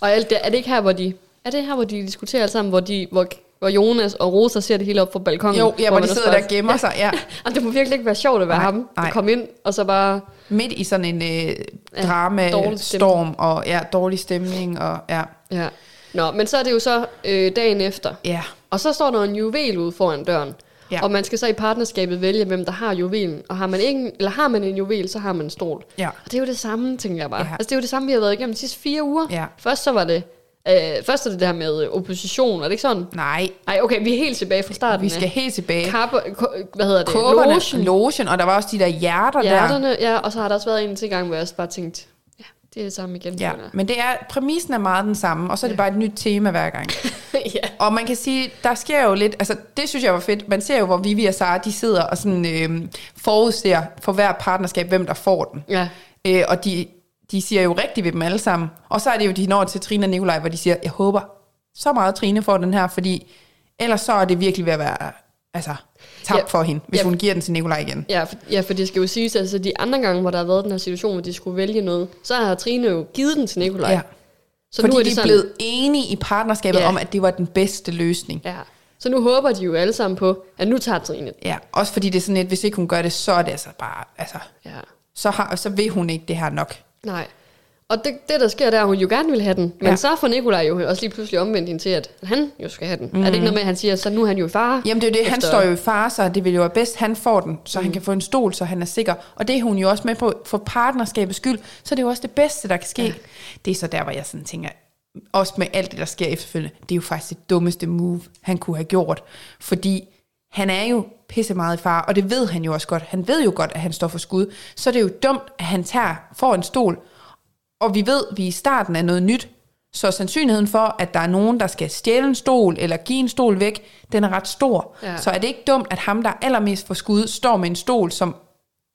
Og alt det, er det ikke her, hvor de, er det her, hvor de diskuterer alt sammen, hvor, de, hvor, hvor Jonas og Rosa ser det hele op fra balkongen? Jo, ja, hvor, de sidder der og gemmer sig, ja. Og det må virkelig ikke være sjovt at være Nej, ham. At nej. komme ind, og så bare... Midt i sådan en øh, Ja, drama, dårlig storm, og ja, dårlig stemning, og ja, Ja. Nå, men så er det jo så øh, dagen efter. ja, Og så står der en juvel ude foran døren. Ja. Og man skal så i partnerskabet vælge, hvem der har juvelen. Og har man, ikke, eller har man en juvel, så har man en stol. ja. Og det er jo det samme, tænker jeg bare. Ja. Altså, det er jo det samme, vi har været igennem de sidste fire uger. Ja. Først så var det... Øh, først er det der med opposition, er det ikke sådan? Nej, Nej, okay, vi er helt tilbage fra starten. vi skal helt tilbage. Kappe, ko, hvad hedder det? Kåberne, Logen, logen, og der var også de der hjerter der. hjerterne, ja, og så har der også været en til gang, hvor jeg også bare tænkte, ja, det er det samme igen. Ja, men det er, præmissen er meget den samme, og så er det bare et nyt tema hver gang. ja. Og man kan sige, der sker jo lidt, altså det synes jeg var fedt, man ser jo, hvor Vivi og Sara, de sidder og sådan øh, forudser for hver partnerskab, hvem der får den. ja. Øh, og de, de siger jo rigtigt ved dem alle sammen. Og så er det jo, de når til Trine og Nikolaj, hvor de siger, jeg håber så meget, Trine får den her, fordi ellers så er det virkelig ved at være altså, tabt Ja. for hende, hvis Ja. hun giver den til Nikolaj igen. Ja, for, ja, for det skal jo siges, altså de andre gange, hvor der har været den her situation, hvor de skulle vælge noget, så har Trine jo givet den til Nikolaj. Ja. Så Fordi nu er de er sådan, blevet enige i partnerskabet Ja. om, at det var den bedste løsning. Ja. Så nu håber de jo alle sammen på, at nu tager Trine. Ja, også fordi det er sådan et, hvis ikke hun gør det, så er det altså bare, altså, Ja. så, har, så vil hun ikke det her nok. Nej. Og det, det, der sker, der er, at hun jo gerne vil have den. Men Ja. så får Nikolaj jo også lige pludselig omvendt hende til, at han jo skal have den. Mm. Er det ikke noget med, at han siger, så nu er han jo i fare? Jamen det er det, han Efter- står jo i fare, så det vil jo være bedst, han får den, så mm. han kan få en stol, så han er sikker. Og det er hun jo også med på, for partnerskabets skyld, så det er jo også det bedste, der kan ske. Ja. Det er så der, hvor jeg sådan tænker, også med alt det, der sker efterfølgende, det er jo faktisk det dummeste move, han kunne have gjort. Fordi han er jo pisse meget i fare, og det ved han jo også godt. Han ved jo godt, at han står for skud. Så er det jo dumt, at han tager, får en stol, og vi ved, at vi er i starten af noget nyt, så sandsynligheden for, at der er nogen, der skal stjæle en stol, eller give en stol væk, den er ret stor. Ja. Så er det ikke dumt, at ham, der er allermest for skud, står med en stol, som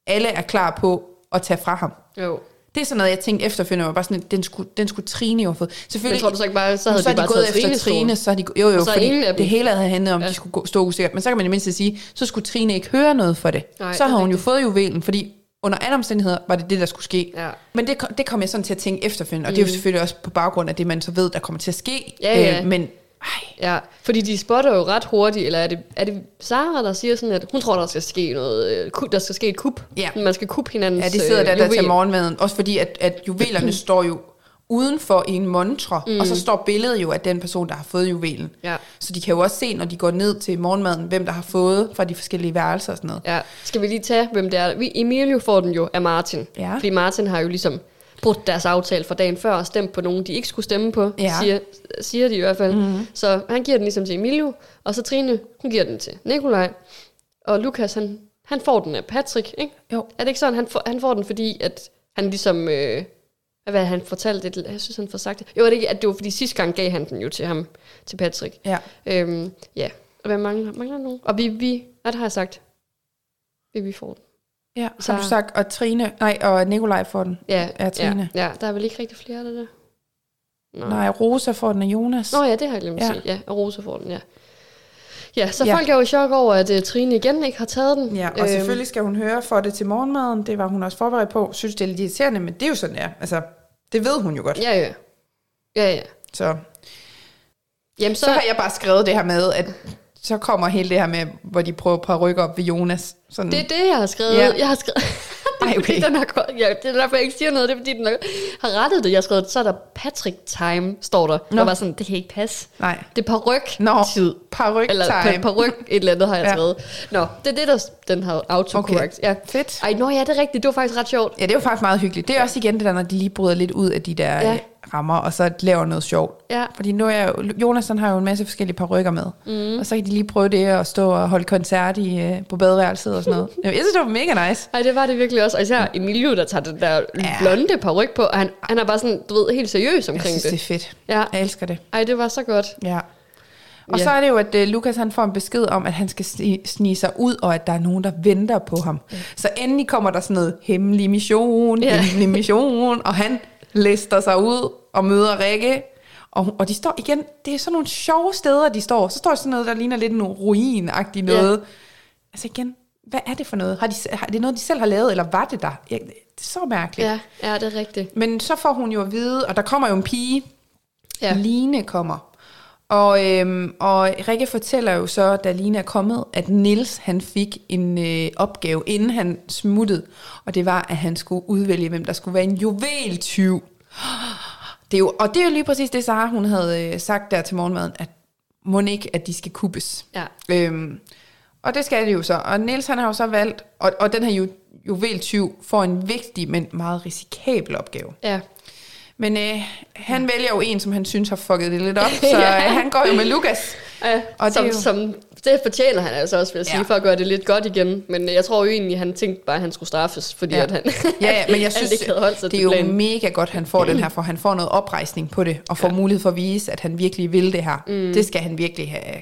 alle er klar på at tage fra ham. Jo. Det er sådan noget, jeg tænkte efterfølgende, var bare sådan, at den skulle, den skulle Trine jo have fået. Men Selvfølgelig, tror du så ikke bare, så havde så de bare de gået efter? Trine, så de, jo jo, så fordi ingen det hele havde handlet om, Ja. de skulle gå- stå usikkert. Men så kan man i mindste sige, så skulle Trine ikke høre noget for det. Nej, så havde hun jo fået juvelen, fordi under alle omstændigheder var det det, der skulle ske. Ja. Men det, det kom jeg sådan til at tænke efterfølgende, og det er jo selvfølgelig også på baggrund af det, man så ved, der kommer til at ske. Mm. Ja, ja. Øh, men ej, Ja, fordi de spotter jo ret hurtigt, eller er det, er det Sara, der siger sådan, at hun tror, der skal ske noget, øh, der skal ske et kup. Ja. Man skal kuppe hinandens ja, de sidder der, øh, der juvel. til morgenmaden. Også fordi, at, at juvelerne står jo udenfor i en montre, mm. og så står billedet jo af den person, der har fået juvelen. Ja. Så de kan jo også se, når de går ned til morgenmaden, hvem der har fået fra de forskellige værelser og sådan noget. Ja, skal vi lige tage, hvem det er? Vi, Emilio får den jo af Martin. Ja. Fordi Martin har jo ligesom brudt deres aftale fra dagen før og stemt på nogen, de ikke skulle stemme på, Ja. siger, siger de i hvert fald. Mm-hmm. Så han giver den ligesom til Emilio, og så Trine, hun giver den til Nikolaj. Og Lukas, han, han får den af Patrick, ikke? Jo. Er det ikke sådan, han får, han får den, fordi at han ligesom... Øh, hvad han fortalte det? Jeg synes, han får sagt det. Jo, er det ikke, at det var fordi sidste gang gav han den jo til ham, til Patrick. Ja. Øhm, ja, og hvad mangler, mangler nogen? Og vi, vi, hvad det har jeg sagt? Vi, vi får den. Ja, Så- har du sagt, og Trine, nej, og Nikolaj får den. Ja, Ja, Trine. Ja, ja, der er vel ikke rigtig flere af det der? Nå. Nej, Rosa får den af Jonas. Nå ja, det har jeg glemt at Ja. sige. Ja, og Rosa får den, ja. Ja, så Ja. folk er jo i chok over, at uh, Trine igen ikke har taget den. Ja, og Øhm, selvfølgelig skal hun høre for det til morgenmaden. Det var hun også forberedt på. Synes, det er lidt irriterende, men det er jo sådan, ja. Altså, det ved hun jo godt. Ja, ja. Ja, ja. Så, Jamen, så, så har jeg bare skrevet det her med, at så kommer hele det her med, hvor de prøver på at rykke op ved Jonas. Sådan, det er det, jeg har skrevet. Ja. Jeg har skrevet... det er Ej, fordi, okay. den har, ja, det er derfor, jeg ikke siger noget. Det er fordi, den har, har rettet det. Jeg har skrevet, så er der Patrick Time, står der. Nå. Jeg var sådan, det kan ikke passe. Nej. Det er paryk Nå, tid. paryk Eller time. paryk, et eller andet har jeg Ja. skrevet. Nå, det er det, der den har autocorrect. Ja. Fedt. Ej, nå ja, det er rigtigt. Det var faktisk ret sjovt. Ja, det jo faktisk meget hyggeligt. Det er også igen det der, når de lige bryder lidt ud af de der Ja. Rammer, og så laver noget sjovt. Ja. Fordi nu er jo, Jonas har jo en masse forskellige parykker med. Mm. Og så kan de lige prøve det at stå og holde koncert i, øh, på badeværelset og sådan noget. Jeg synes, det var mega nice. Ej, det var det virkelig også. Og især Emilio, der tager den der Ja. blonde paryk på, og han, han er bare sådan, du ved, helt seriøs Jeg omkring synes, det det. er fedt. Ja. Jeg elsker det. Ej, det var så godt. Ja. Og Ja. så er det jo, at uh, Lukas han får en besked om, at han skal sni- snige sig ud, og at der er nogen, der venter på ham. Så endelig kommer der sådan noget hemmelig mission, Ja. hemmelig mission, og han lister sig ud og møder Rikke. Og, og de står igen, det er sådan nogle sjove steder, de står. Så står sådan noget, der ligner lidt en ruin-agtigt noget. Altså igen, hvad er det for noget? Har de, har, det er noget, de selv har lavet, eller var det der? Ja, det er så mærkeligt. Ja, ja, det er rigtigt. Men så får hun jo at vide, og der kommer jo en pige, Ja. ja. Line kommer. Og, øhm, og Rikke fortæller jo så, da Line er kommet, at Nils han fik en øh, opgave, inden han smuttede. Og det var, at han skulle udvælge, hvem der skulle være en juveltyv. Det er jo, og det er jo lige præcis det, Sara hun havde øh, sagt der til morgenmaden, at må ikke, at de skal kuppes. Ja. Øhm, og det skal det jo så. Og Niels han har jo så valgt, og, og den her ju, juveltyv får en vigtig, men meget risikabel opgave. Ja. Men øh, han vælger jo en, som han synes har fucket det lidt op, så øh, han går jo med Lukas. Ja, Og som, det, jo- som, det fortjener han altså også, vil jeg sige, Ja. for at gøre det lidt godt igen. Men jeg tror jo egentlig, han tænkte bare, at han skulle straffes, fordi Ja. at han, Ja, ja, men jeg synes, ikke havde holdt sig det er jo planen. mega godt, han får den her, for han får noget oprejsning på det, og får ja. mulighed for at vise, at han virkelig vil det her. Mm. Det skal han virkelig have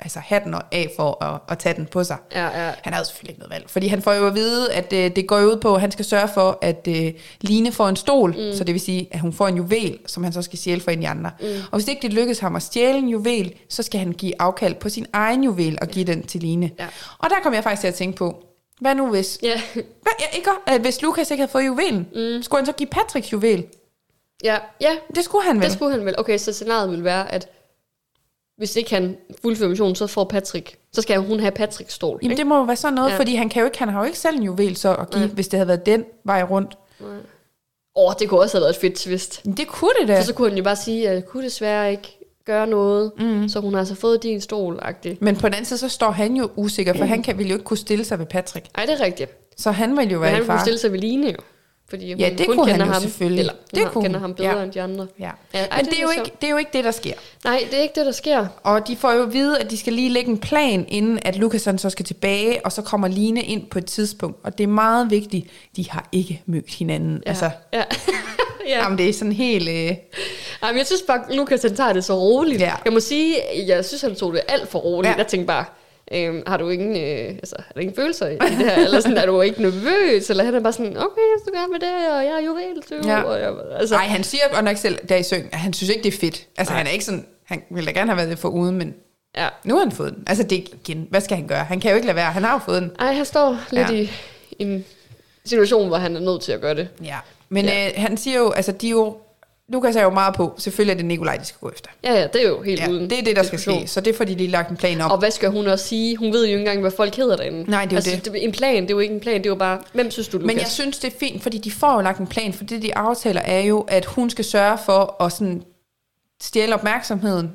altså hatten af for at, at tage den på sig. Ja, ja. Han har jo selvfølgelig ikke noget valg, fordi han får jo at vide, at øh, det går ud på, at han skal sørge for, at øh, Line får en stol, mm. så det vil sige, at hun får en juvel, som han så skal stjæle for en de andre. Mm. Og hvis ikke det lykkes ham at stjæle en juvel, så skal han give afkald på sin egen juvel og give den til Line. Ja. Og der kom jeg faktisk til at tænke på, hvad nu hvis... Ja, Hvad, ja, ikke, at hvis Lukas ikke havde fået juvelen, mm. skulle han så give Patricks juvel? ja, ja, Det skulle han vel. det skulle han vel. Okay, så scenariet vil være, at hvis ikke han fuldfører missionen, så får Patrick, så skal hun have Patricks stol. Jamen ikke? det må jo være sådan noget, Ja. ja. fordi han, kan jo ikke, han har jo ikke selv en juvel så at give, Nej. hvis det havde været den vej rundt. Åh, oh, det kunne også have været et fedt twist. Men det kunne det da. For så kunne han jo bare sige, at jeg kunne desværre ikke gøre noget, mm. så hun har altså fået din stol -agtig. Men på den anden side, så står han jo usikker, for han kan, ville jo ikke kunne stille sig ved Patrick. Ej, det er rigtigt. Så han ville jo Men være han i kunne stille sig ved Line jo. Fordi hun Ja, det kun kunne kender han jo ham, selvfølgelig. Eller Det det kunne kender hun, ham bedre ja. end de andre. Ja. Ja, ej, Men det det er, jo ikke, det er jo ikke det, der sker. Nej, det er ikke det, der sker. Og de får jo at vide, at de skal lige lægge en plan, inden at Lukas så skal tilbage, og så kommer Line ind på et tidspunkt. Og det er meget vigtigt, de har ikke mødt hinanden. Ja. Altså, Ja. ja. jamen, det er sådan helt... Øh, Jamen, jeg synes bare, Lukas han tager det så roligt. Ja. Jeg må sige, jeg synes, han tog det alt for roligt. Ja. Jeg tænkte bare, øhm, har du ingen, øh, altså, har du ingen følelser i det her? Eller sådan, er du ikke nervøs? Eller han er bare sådan, okay, jeg skal gerne med det, og jeg er juvel, Ja. og jeg, altså, Nej, han siger godt nok selv, der i søng, at han synes ikke, det er fedt. Altså, Nej. han er ikke sådan... Han ville da gerne have været det for uden, men ja. nu har han fået den. Altså, det igen, hvad skal han gøre? Han kan jo ikke lade være. Han har jo fået den. Ej, han står lidt Ja. i en situation, hvor han er nødt til at gøre det. Ja. Men ja. Øh, han siger jo, altså, de er jo... Lukas er jo meget på, selvfølgelig er det Nikolaj, de skal gå efter. Ja, ja, det er jo helt Ja, uden det er det, der skal ske. Så det er fordi, de har lagt en plan om. Og hvad skal hun også sige? Hun ved jo ikke engang, hvad folk hedder derinde. Nej, det er jo altså, det. En plan, det er jo ikke en plan, det er jo bare, hvem synes du, Lukas? Men jeg synes, det er fint, fordi de får jo lagt en plan, for det, de aftaler, er jo, at hun skal sørge for at sådan stjæle opmærksomheden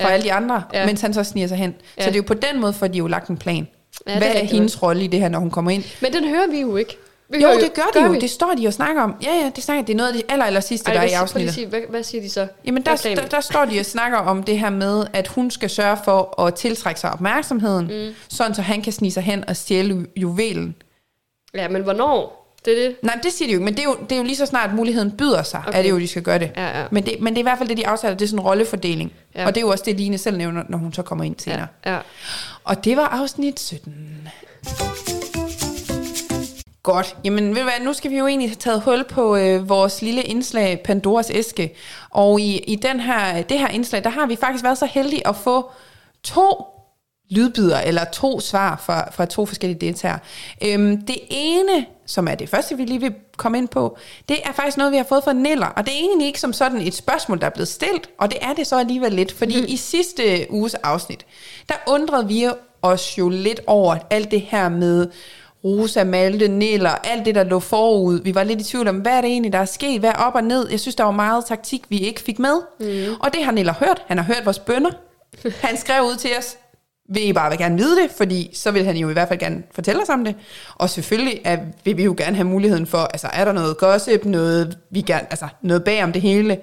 fra Ja. alle de andre, Ja. mens han så sniger sig hen. Ja. Så det er jo på den måde, for de jo lagt en plan. Ja, det er Hvad er, rigtigt hendes rolle i det her, når hun kommer ind? Men den hører vi jo ikke. Jo, hører det gør de jo. vi? Det står de og snakker om. Ja, ja, det snakker Det er noget af det aller, aller sidste, Ej, der er i afsnittet. sige, hvad, hvad siger de så? Jamen, der, er der, der står de og snakker om det her med, at hun skal sørge for at tiltrække sig opmærksomheden, mm. sådan så han kan snige sig hen og stjæle ju- juvelen. Ja, men hvornår? Det er det. Nej, det siger de jo ikke, men det er jo, det er jo lige så snart muligheden byder sig, Okay. er det jo, de skal gøre det. Ja, ja. Men det. Men det er i hvert fald det, de aftaler, det er sådan en rollefordeling. Ja. Og det er jo også det, Line selv nævner, når hun så kommer ind senere. Ja, ja. Og det var afsnit 17. Godt. Jamen, ved du hvad, nu skal vi jo egentlig have taget hul på øh, vores lille indslag, Pandoras æske. Og i, i den her, det her indslag, der har vi faktisk været så heldige at få to lydbyder, eller to svar fra, fra to forskellige deltagere. Øhm, det ene, som er det første, vi lige vil komme ind på, det er faktisk noget, vi har fået fra Neller, og det er egentlig ikke som sådan et spørgsmål, der er blevet stillet, og det er det så alligevel lidt, fordi mm. i sidste uges afsnit, der undrede vi os jo lidt over alt det her med Rosa, Malte, Neller, alt det, der lå forud. Vi var lidt i tvivl om, hvad er det egentlig, der er sket? Hvad er op og ned? Jeg synes, der var meget taktik, vi ikke fik med. Mm. Og det har Neller hørt. Han har hørt vores bønder. Han skrev ud til os, vil I bare vil gerne vide det, fordi så vil han jo i hvert fald gerne fortælle os om det. Og selvfølgelig er, vil vi jo gerne have muligheden for, altså er der noget gossip, noget, vi gerne, altså noget bag om det hele,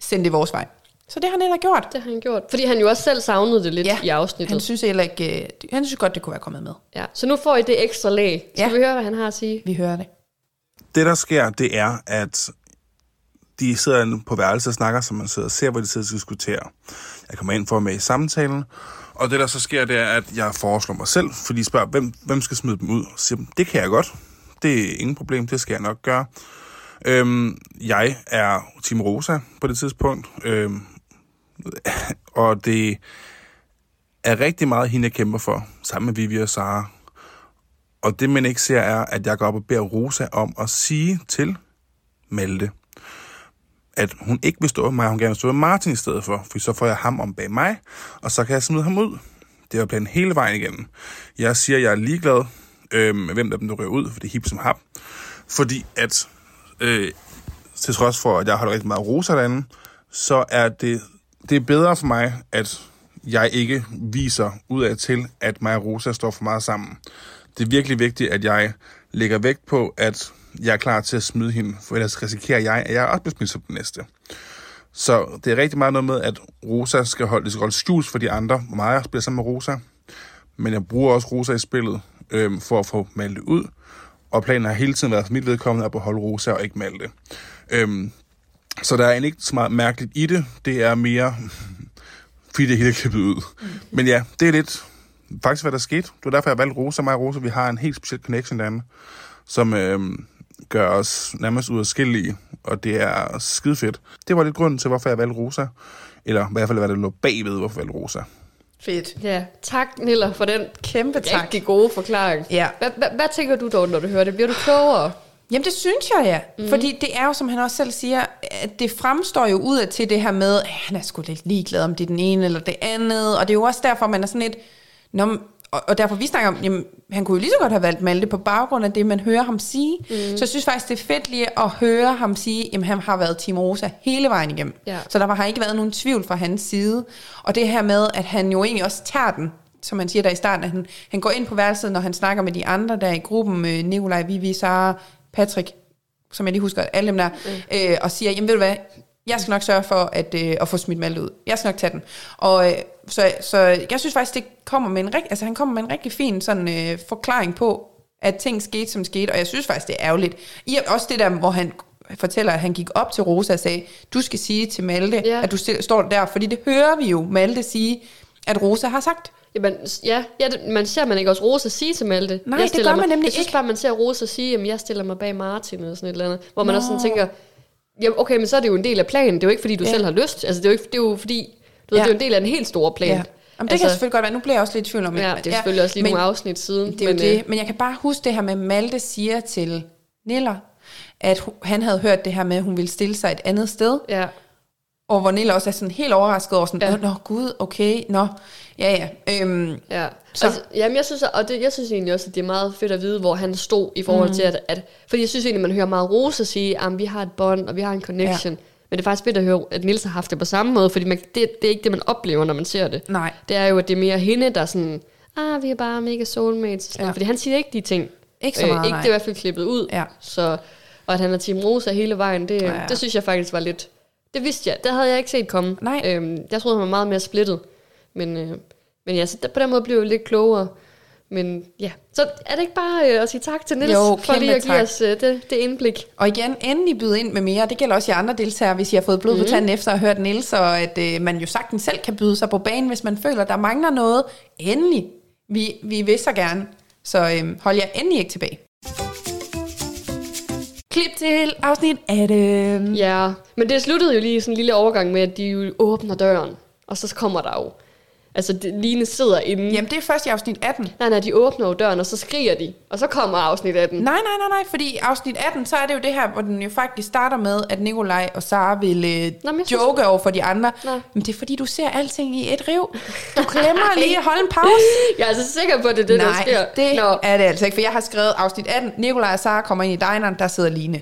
send det vores vej. Så det har han ellers gjort. Det har han gjort. Fordi han jo også selv savnede det lidt Ja, i afsnittet. Han synes heller ikke, øh, han synes godt, det kunne være kommet med. Ja. Så nu får I det ekstra lag. Skal Ja. vi høre, hvad han har at sige? Vi hører det. Det, der sker, det er, at de sidder på værelset og snakker, som man sidder og ser, hvor de sidder og diskuterer. Jeg kommer ind for at med i samtalen, og det, der så sker, det er, at jeg foreslår mig selv, fordi de spørger, hvem, hvem skal smide dem ud? Så siger, det kan jeg godt. Det er ingen problem, det skal jeg nok gøre. Øhm, jeg er Team Rosa på det tidspunkt, øhm, og det er rigtig meget hende, jeg kæmper for, sammen med Vivi og Sara. Og det, man ikke ser, er, at jeg går op og beder Rosa om at sige til Malte, at hun ikke vil stå med mig, hun gerne vil stå med Martin i stedet for, for så får jeg ham om bag mig, og så kan jeg smide ham ud. Det er planen hele vejen igennem. Jeg siger, at jeg er ligeglad øh, med, hvem der dem, der ryger ud, for det er hip som hap. Fordi at, øh, til trods for, at jeg holder rigtig meget Rosa derinde, så er det, det er bedre for mig, at jeg ikke viser ud af til, at mig og Rosa står for meget sammen. Det er virkelig vigtigt, at jeg lægger vægt på, at jeg er klar til at smide hende, for ellers risikerer jeg, at jeg også bliver smidt som den næste. Så det er rigtig meget noget med, at Rosa skal holde, det skal holde skjult for de andre, hvor meget jeg spiller sammen med Rosa. Men jeg bruger også Rosa i spillet, øhm, for at få Malte ud. Og planen har hele tiden været for mit vedkommende at beholde Rosa og ikke Malte. Øhm, så der er egentlig ikke så meget mærkeligt i det. Det er mere, fordi det hele er klippet ud. Men ja, det er lidt faktisk, hvad der skete. Det var derfor, jeg valgte Rosa. Mig og Rosa, vi har en helt speciel connection derinde, som øhm, gør os nærmest ud af skillige, og det er skide fedt. Det var lidt grunden til, hvorfor jeg valgte Rosa. Eller i hvert fald, hvad der lå bagved, hvorfor jeg valgte Rosa. Fedt. Ja, tak Niller for den Kæmpe tak. rigtig gode forklaring. Ja. Hvad, hvad, hvad tænker du dog, når du hører det? Bliver du klogere? Jamen det synes jeg, ja. Mm. Fordi det er jo, som han også selv siger, at det fremstår jo ud af til det her med, at han er sgu lidt ligeglad om det er den ene eller det andet. Og det er jo også derfor, man er sådan lidt... Nå, men- og, og derfor vi snakker om, jamen, han kunne jo lige så godt have valgt Malte på baggrund af det, man hører ham sige. Mm. Så jeg synes faktisk, det er fedt lige at høre ham sige, jamen han har været Team Rosa hele vejen igennem. Ja. Så der var, har ikke været nogen tvivl fra hans side. Og det her med, at han jo egentlig også tager den, som man siger der i starten, at han, han går ind på værelset, når han snakker med de andre der i gruppen, øh, Nikolaj, Vivi, Sara, Patrick, som jeg lige husker, alle dem der, mm. øh, og siger, jamen ved du hvad, jeg skal nok sørge for at, øh, at få smidt Malte ud. Jeg skal nok tage den. Og øh, så, så jeg synes faktisk, det kommer med en, rig- altså, han kommer med en rigtig fin sådan, øh, forklaring på, at ting skete, som skete, og jeg synes faktisk, det er ærgerligt. I, også det der, hvor han fortæller, at han gik op til Rosa og sagde, du skal sige til Malte, Ja. at du st- står der, fordi det hører vi jo Malte sige, at Rosa har sagt. Jamen, ja, ja det, man ser man ikke også Rosa sige til Malte. Nej, jeg det gør man mig, nemlig Jeg synes ikke. bare, man ser Rosa sige, at jeg stiller mig bag Martin eller sådan et eller andet. Hvor man Nå. også sådan tænker, jamen okay, men så er det jo en del af planen. Det er jo ikke, fordi du Ja. ja. selv har lyst. Altså, det er jo, ikke, det er jo fordi, du ved, Ja. det er jo en del af en helt stor plan. Ja. Jamen, det altså, kan selvfølgelig godt være. Nu bliver jeg også lidt i tvivl om Ja, det er selvfølgelig også lige men, nogle afsnit siden. Det er men, jo det. Men jeg kan bare huske det her med, Malte siger til Niller, at hu- han havde hørt det her med, at hun ville stille sig et andet sted. Ja, Og hvor Niller også er sådan helt overrasket over sådan, Ja. nå gud, okay, nå, ja ja. Øhm, ja. Så- Altså, jamen, jeg synes, og det, jeg synes egentlig også, at det er meget fedt at vide, hvor han stod i forhold mm. til, at, at... Fordi jeg synes egentlig, man hører meget Rosa sige, at vi har et bånd, og vi har en connection. Ja. Men det er faktisk fedt at høre, at Nils har haft det på samme måde, fordi man, det, det er ikke det, man oplever, når man ser det. nej, Det er jo, at det er mere hende, der er sådan, ah, vi er bare mega soulmates. Sådan Ja. Fordi han siger ikke de ting. ikke så meget, ikke nej. det er i hvert fald klippet ud. Ja. Så, og at han er Team Rosa hele vejen, det, Ja. ja. det synes jeg faktisk var lidt... Det vidste jeg. Det havde jeg ikke set komme. Nej. Øhm, jeg troede, han var meget mere splittet. Men, øh, men ja, så der, på den måde blev jeg lidt klogere. Men ja, så er det ikke bare øh, at sige tak til Niels Jo, for lige at give tak. os øh, det, det indblik. Og igen, endelig byde ind med mere. Det gælder også jer andre deltagere, hvis I har fået blod Mhm. på tanden efter at have hørt Niels, og at øh, man jo sagtens selv kan byde sig på banen, hvis man føler, der mangler noget. Endelig. Vi, vi vil så gerne. Så øh, hold jer endelig ikke tilbage. Klip til afsnit 18. Ja, men det sluttede jo lige sådan en lille overgang med, at de jo åbner døren. Og så kommer der jo... Altså, det, Line sidder inde. Jamen, det er først i afsnit 18. Nej, nej, de åbner jo døren, og så skriger de. Og så kommer afsnit 18. Nej, nej, nej, nej, fordi i afsnit 18, så er det jo det her, hvor den jo faktisk starter med, at Nikolaj og Sara vil øh, Nå, jeg synes- joke over for de andre. Nå. Men det er fordi, du ser alting i et riv. Du glemmer lige at holde en pause. Jeg er altså sikker på, at det er det, der nej, sker. det Nå, er det altså ikke, for jeg har skrevet afsnit 18, Nikolaj og Sara kommer ind i dineren, der sidder Line.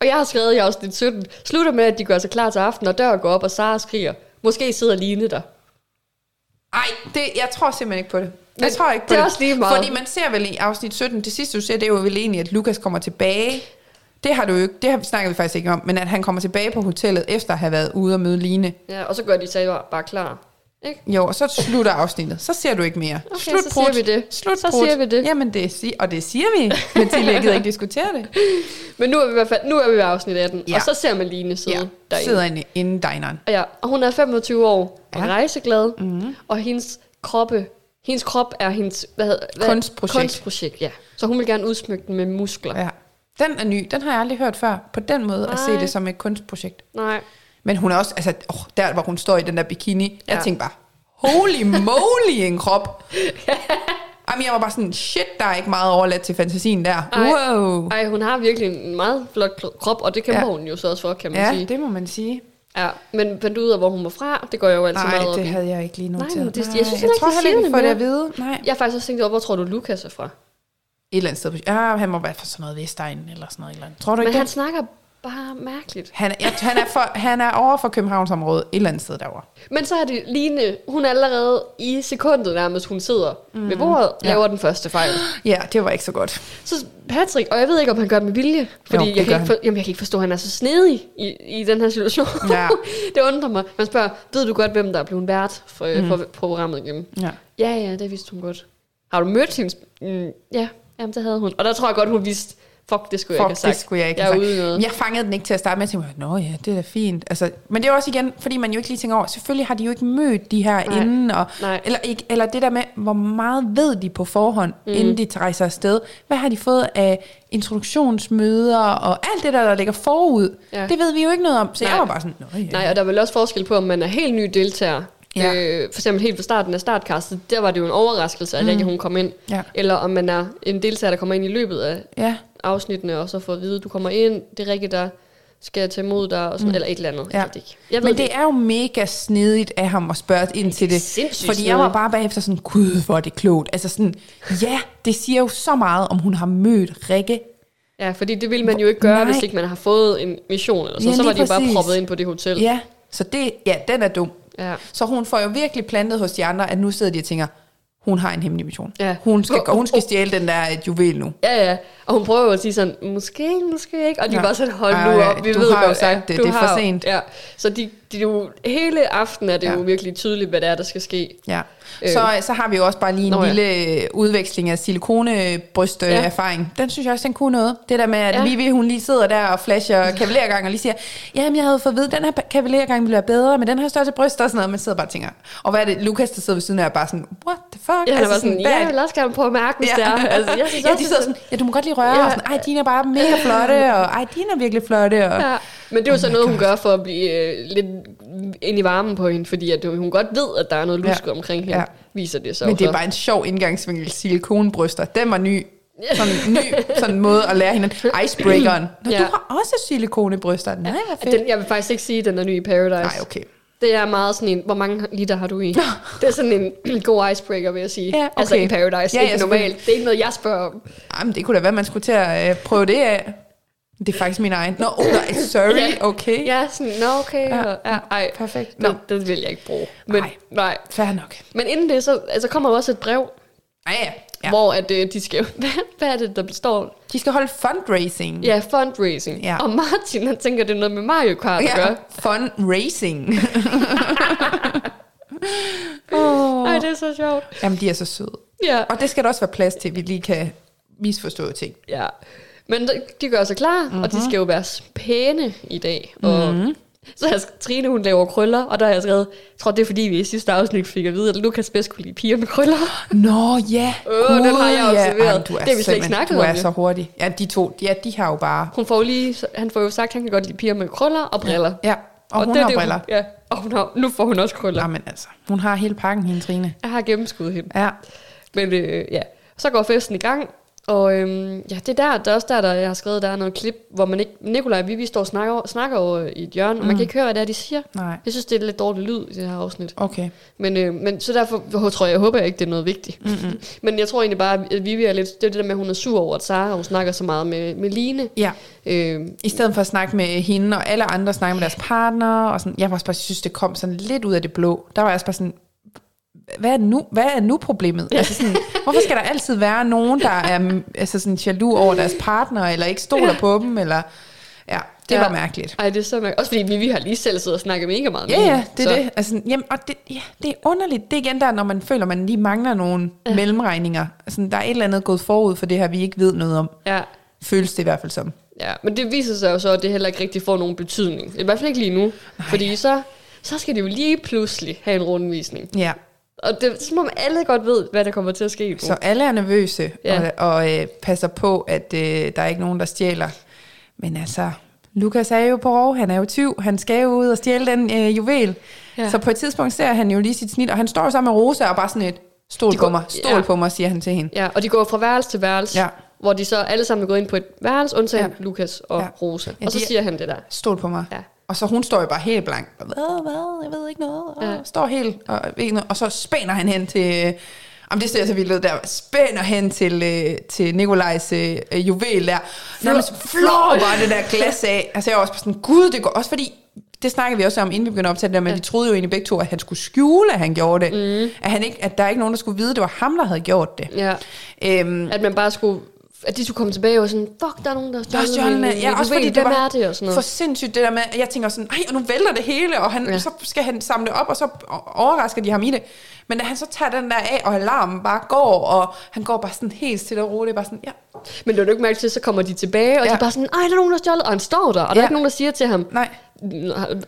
og jeg har skrevet i afsnit 17, slutter med, at de gør sig klar til aften, og dør går op, og Sara skriger. Måske sidder Line der. Ej, det, jeg tror simpelthen ikke på det. Jeg Men tror ikke på det er det. også lige meget. Fordi man ser vel i afsnit 17, det sidste du ser, det er jo vel egentlig, at Lukas kommer tilbage. Det har du jo ikke, det har vi snakket vi faktisk ikke om, men at han kommer tilbage på hotellet, efter at have været ude og møde Line. Ja, og så gør de sig bare, bare klar. Ikke? Jo, og så slutter afsnittet. Så ser du ikke mere. Okay, Slut så siger vi det. Slut Så prut. siger vi det. Jamen, det si- og det siger vi. Men Tilly, gider ikke diskutere det. Men nu er vi i hvert fald nu er vi ved afsnit 18, Ja. og så ser man Line sidde Ja, derinde. sidder inde, inde i dineren. Ja, og hun er 25 år og Ja. Rejseglad, mm. og hendes kroppe, hendes krop er hendes hvad, hedder- hvad, Kunstprojekt. kunstprojekt. ja. Så hun vil gerne udsmykke den med muskler. Ja. Den er ny. Den har jeg aldrig hørt før. På den måde at se Nej. det som et kunstprojekt. Nej, Men hun er også, altså, åh, der hvor hun står i den der bikini, jeg Ja. tænkte bare, holy moly en krop. Jamen, jeg var bare sådan, shit, der er ikke meget overladt til fantasien der. Ej. Wow. Ej, hun har virkelig en meget flot krop, og det kæmper Ja. hun jo så også for, kan man Ja, sige. det må man sige. Ja, men fandt du ud af, hvor hun var fra? Det går jeg jo altid Nej, meget op det havde jeg ikke lige noteret. men det- jeg Nej, synes jeg ikke, tror heller ikke, for det at vide. Nej. Jeg har faktisk også tænkt over, hvor tror du, Lukas er fra? Et eller andet sted. På, ja, han må være fra sådan noget Vestegn eller sådan noget. et Eller andet. Tror du Men ikke han det? snakker bare mærkeligt. Han, er- jeg, han, er for, han er over for Københavnsområdet, et eller andet sted derovre. Men så er det Line, hun er allerede i sekundet nærmest, hun sidder mm. ved bordet, Ja. laver den første fejl. Ja, det var ikke så godt. Så Patrick, og jeg ved ikke, om han gør det med vilje, fordi Jo, jeg, kan ikke for, jamen, jeg kan ikke forstå, at han er så snedig i, i den her situation. Ja. det undrer mig. Man spørger, ved du godt, hvem der er blevet vært for, mm. for programmet igennem? Ja. Ja, ja, det vidste hun godt. Har du mødt hende? Mm, ja, jamen, det havde hun. Og der tror jeg godt, hun vidste, fuck, det skulle jeg ikke have Fuck, sagt. det skulle jeg ikke jeg have sagt. ude Jeg fangede den ikke til at starte med. Jeg tænkte, nå ja, det er da fint. Altså, men det er også igen, fordi man jo ikke lige tænker over, selvfølgelig har de jo ikke mødt de her Nej. inden. Og, Nej. eller, ikke, eller det der med, hvor meget ved de på forhånd, mm. inden de rejser afsted. Hvad har de fået af introduktionsmøder og alt det der, der ligger forud. Ja. Det ved vi jo ikke noget om. Så Nej. jeg var bare sådan, nå ja. Nej, og der er vel også forskel på, om man er helt ny deltager. Ja. Øh, for eksempel helt fra starten af startkastet, der var det jo en overraskelse, at mm. ikke hun kom ind. Ja. Eller om man er en deltager, der kommer ind i løbet af ja. Afsnittene, og så får at vide, at du kommer ind, det er rigtigt, der skal tage imod dig, og sådan, mm. eller et eller andet. Ja. Jeg det ikke. Jeg Men det er jo mega snedigt af ham at spørge ind til det. sindssygt Fordi jeg var bare bagefter sådan, gud, hvor er det klogt. Altså sådan, ja, det siger jo så meget, om hun har mødt Rikke. Ja, fordi det ville man jo ikke gøre, Nej. hvis ikke man har fået en mission, eller så, Ja, så var de jo bare præcis. proppet ind på det hotel. Ja, så det, ja, den er dum. Ja. Så hun får jo virkelig plantet hos de andre, at nu sidder de og tænker, hun har en hemmelig mission. Ja. Hun, skal, hun skal stjæle den der et juvel nu. Ja, ja. Og hun prøver jo at sige sådan, måske, måske ikke. Og de Ja. bare sådan, hold nu op, vi du ved har jo godt, sagt det, du det er for har jo- sent. Ja. Så de, de jo, hele aften er det Ja. jo virkelig tydeligt, hvad det er, der skal ske. Ja. Øh. Så, så har vi jo også bare lige en Nå, ja. lille udveksling af silikonebryst-erfaring. Den synes jeg også, den kunne noget. Det der med, at Ja. ja. Vivi, hun lige sidder der og flasher kavalergang og lige siger, jamen jeg havde fået at vide, at den her kavalergang ville være bedre, men den her størrelse bryst og sådan noget. Man sidder bare og tænker, og hvad er det, Lukas, der sidder ved siden af, er bare sådan, what the fuck? Ja, altså sådan, hvad er jeg vil også gerne prøve at mærke, hvis det er. Altså, jeg synes ja, også, de sidder det er sådan, ja, du må godt lige røre, Ja. ja. og sådan, ej, dine er bare mega flotte, og ej, dine er virkelig flotte. Og, Ja, men det er jo Oh så noget, hun God. gør for at blive øh, lidt ind i varmen på hende, fordi at hun godt ved, at der er noget lusk Ja. omkring hende, Ja. viser det så. Men det er bare en sjov indgangsvinkel, silikonbryster. Den var ny. Sådan en ny sådan måde at lære hende. Icebreakeren. Nå, Ja. du har også silikonebryster. Nej, hvor fedt. Den, jeg vil faktisk ikke sige, at den er ny i Paradise. Nej, okay. Det er meget sådan en, hvor mange liter har du i? det er sådan en god icebreaker, vil jeg sige. Ja, Altså okay. i Paradise, Ja, ikke normalt. Det er ikke noget, jeg spørger om. Ej, men det kunne da være, man skulle til at øh, prøve det af. Det er faktisk min egen. Nå, oh, nej, sorry, okay. Ja, sådan, nå okay. Ja. Ja. Ej, Perfekt. Nå. det, det vil jeg ikke bruge. Men, Nej. nej. Fair nok. Men inden det, så altså, kommer også et brev, Ja, ja. ja. hvor at, øh, de skal... Hvad, hvad er det, der består? De skal holde fundraising. Ja, fundraising. Ja. Og Martin, han tænker, det er noget med Mario Kart at ja. gøre. Fundraising. Ej, det er så sjovt. Jamen, de er så søde. Ja. Og det skal der også være plads til, at vi lige kan misforstå ting. Ja. Men de- gør sig klar, mm-hmm. og de skal jo være pæne i dag. Og mm-hmm. Så har Trine, hun laver krøller, og der har jeg skrevet, jeg tror, det er fordi, vi i sidste afsnit fik at vide, at Lukas bedst kunne lide piger med krøller. Nå, ja. Åh, den har jeg ja. observeret. Du er Det har vi slet ikke snakket Du om, er jo. så hurtig. Ja, de to, ja, de har jo bare... Hun får jo lige, han får jo sagt, at han kan godt lide piger med krøller og briller. Ja, og, og hun det er har det, briller. Ja, Og hun har, nu får hun også krøller. Jamen altså, hun har hele pakken, hende Trine. Jeg har gennemskuddet hende. Ja. Men øh, ja, så går festen i gang, og øhm, ja, det er der, der er også der, der jeg har skrevet, der er noget klip, hvor man ikke, Nikolaj og Vivi står og snakker, snakker over i et hjørne, mm. og man kan ikke høre, hvad det er, de siger. Nej. Jeg synes, det er lidt dårlig lyd i det her afsnit. Okay. Men, øh, men så derfor tror jeg, jeg håber jeg ikke, det er noget vigtigt. Mm-hmm. men jeg tror egentlig bare, at Vivi er lidt, det er det der med, at hun er sur over, at Sara, hun snakker så meget med, med Line. Ja. Øh, I stedet for at snakke med hende, og alle andre snakke med deres partner, og sådan, jeg var også bare synes, det kom sådan lidt ud af det blå. Der var jeg også bare sådan, hvad er nu, hvad er nu problemet? Ja. Altså sådan, hvorfor skal der altid være nogen, der er mm, altså sådan jaloux over deres partner, eller ikke stoler ja. på dem, eller... Ja, det ja. var mærkeligt. Ej, det er så mærkeligt. Også fordi Vivi har lige selv siddet og snakket mega meget Ja, med ja, det er det. Altså, jamen, og det, ja, det er underligt. Det er igen der, når man føler, man lige mangler nogle ja. mellemregninger. Altså, der er et eller andet gået forud for det her, vi ikke ved noget om. Ja, Føles det i hvert fald som. ja, men det viser sig jo så, at det heller ikke rigtig får nogen betydning. I hvert fald ikke lige nu. Nej. Fordi så, så skal det jo lige pludselig have en rundvisning. Ja, Og det er som om alle godt ved, hvad der kommer til at ske. så alle er nervøse Ja. og, og øh, passer på, at øh, der er ikke nogen, der stjæler. Men altså, Lukas er jo på rov, han er jo tyv, han skal jo ud og stjæle den øh, juvel. Ja. Så på et tidspunkt ser han jo lige sit snit, og han står jo sammen med Rosa og bare sådan et, stol på mig, stol ja. på mig, siger han til hende. Ja, og de går fra værelse til værelse, Ja. hvor de så alle sammen er gået ind på et værelse, undtagen ja. Lukas og ja. Rosa. Ja, og så siger han det der. Stol på mig. Ja. Og så hun står jo bare helt blank. Hvad, hvad, jeg ved ikke noget. Og Ja. står helt, og, og så spænder han hen til... Om det ser så vildt ud der. Spænder hen til, øh, til Nikolajs øh, juvel der. Nærmest flår bare det der glas af. Altså jeg var også sådan, gud, det går også fordi... Det snakker vi også om, inden vi begyndte at optage det der, men ja. vi troede jo egentlig begge to, at han skulle skjule, at han gjorde det. Mm. At, han ikke, at der er ikke nogen, der skulle vide, at det var ham, der havde gjort det. Ja. Øhm, At man bare skulle... At de skulle komme tilbage og sådan, fuck, der er nogen, der har stjålet min- Ja, også fordi det var er det og sådan noget. for sindssygt det der med, at jeg tænker sådan, ej, og nu vælter det hele, og han, Ja. så skal han samle det op, og så overrasker de ham i det. Men da han så tager den der af, og alarmen bare går, og han går bare sådan helt stille og roligt, bare sådan, ja, Men det er jo ikke mærke til, så kommer de tilbage, og ja. de er bare sådan, ej, der er nogen, der har stjålet, og han står der, og der er ikke nogen, der siger til ham, nej,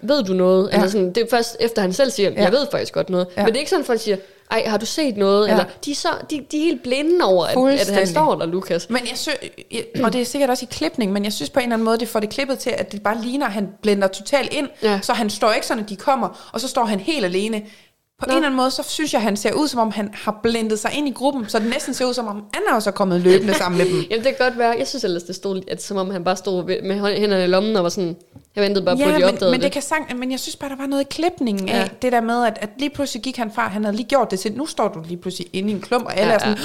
ved du noget? Ja. Eller sådan, det er først efter han selv siger, Ja. jeg ved faktisk godt noget. Ja. Men det er ikke sådan, at folk siger, ej, har du set noget? Ja. Eller, de, er så, de, de er helt blinde over, at, at han står der, Lukas. Men jeg synes, og det er sikkert også i klipning, men jeg synes på en eller anden måde, det får det klippet til, at det bare ligner, at han blender totalt ind. Ja. Så han står ikke sådan, at de kommer, og så står han helt alene. På Nå. en eller anden måde, så synes jeg, han ser ud, som om han har blendet sig ind i gruppen, så det næsten ser ud, som om han er også kommet løbende sammen med dem. Jamen, det kan godt være. Jeg synes ellers, det stod, at, som om han bare stod med hænderne i lommen og var sådan, jeg ventede bare på, at de men, men det. det. kan sang, men jeg synes bare, der var noget i klipningen af Ja. det der med, at, at lige pludselig gik han fra, han havde lige gjort det til, nu står du lige pludselig inde i en klump, og alle Ja, er sådan,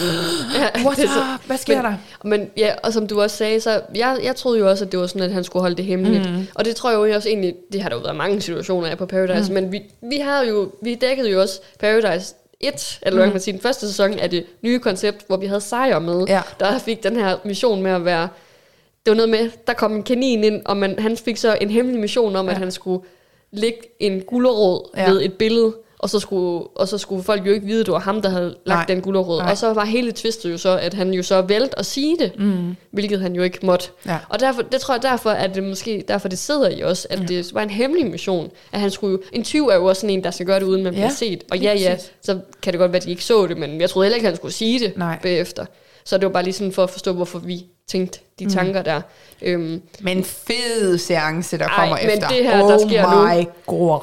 Ja, what det er så- up, hvad sker men, der? Men ja, og som du også sagde, så jeg, jeg troede jo også, at det var sådan, at han skulle holde det hemmeligt. Mm. Og det tror jeg jo også egentlig, det har der jo været mange situationer af på Paradise, mm. men vi, vi har jo, vi dækkede jo også Paradise 1, eller hvad kan man sige, den første sæson af det nye koncept, hvor vi havde sejr med, Ja. der fik den her mission med at være, det var noget med, der kom en kanin ind, og man, han fik så en hemmelig mission om, ja. at han skulle lægge en gulerod. Ja. ved et billede, og så, skulle, og så skulle folk jo ikke vide, at det var ham, der havde lagt Nej. den gulerod. Nej. Og så var hele twistet jo så, at han jo så valgte at sige det, mm. hvilket han jo ikke måtte. Ja. Og derfor, det tror jeg derfor, at det måske derfor det sidder i os, at ja. det var en hemmelig mission. At han skulle en tyv er jo også sådan en, der skal gøre det, uden man Ja, bliver set. Og ja, ja, så kan det godt være, at de ikke så det, men jeg troede heller ikke, at han skulle sige det Nej. bagefter. Så det var bare lige sådan for at forstå, hvorfor vi tænkte de Mm. tanker der. Øhm, Men fed seance, der Ej, kommer men efter. det her, der oh sker nu- my god.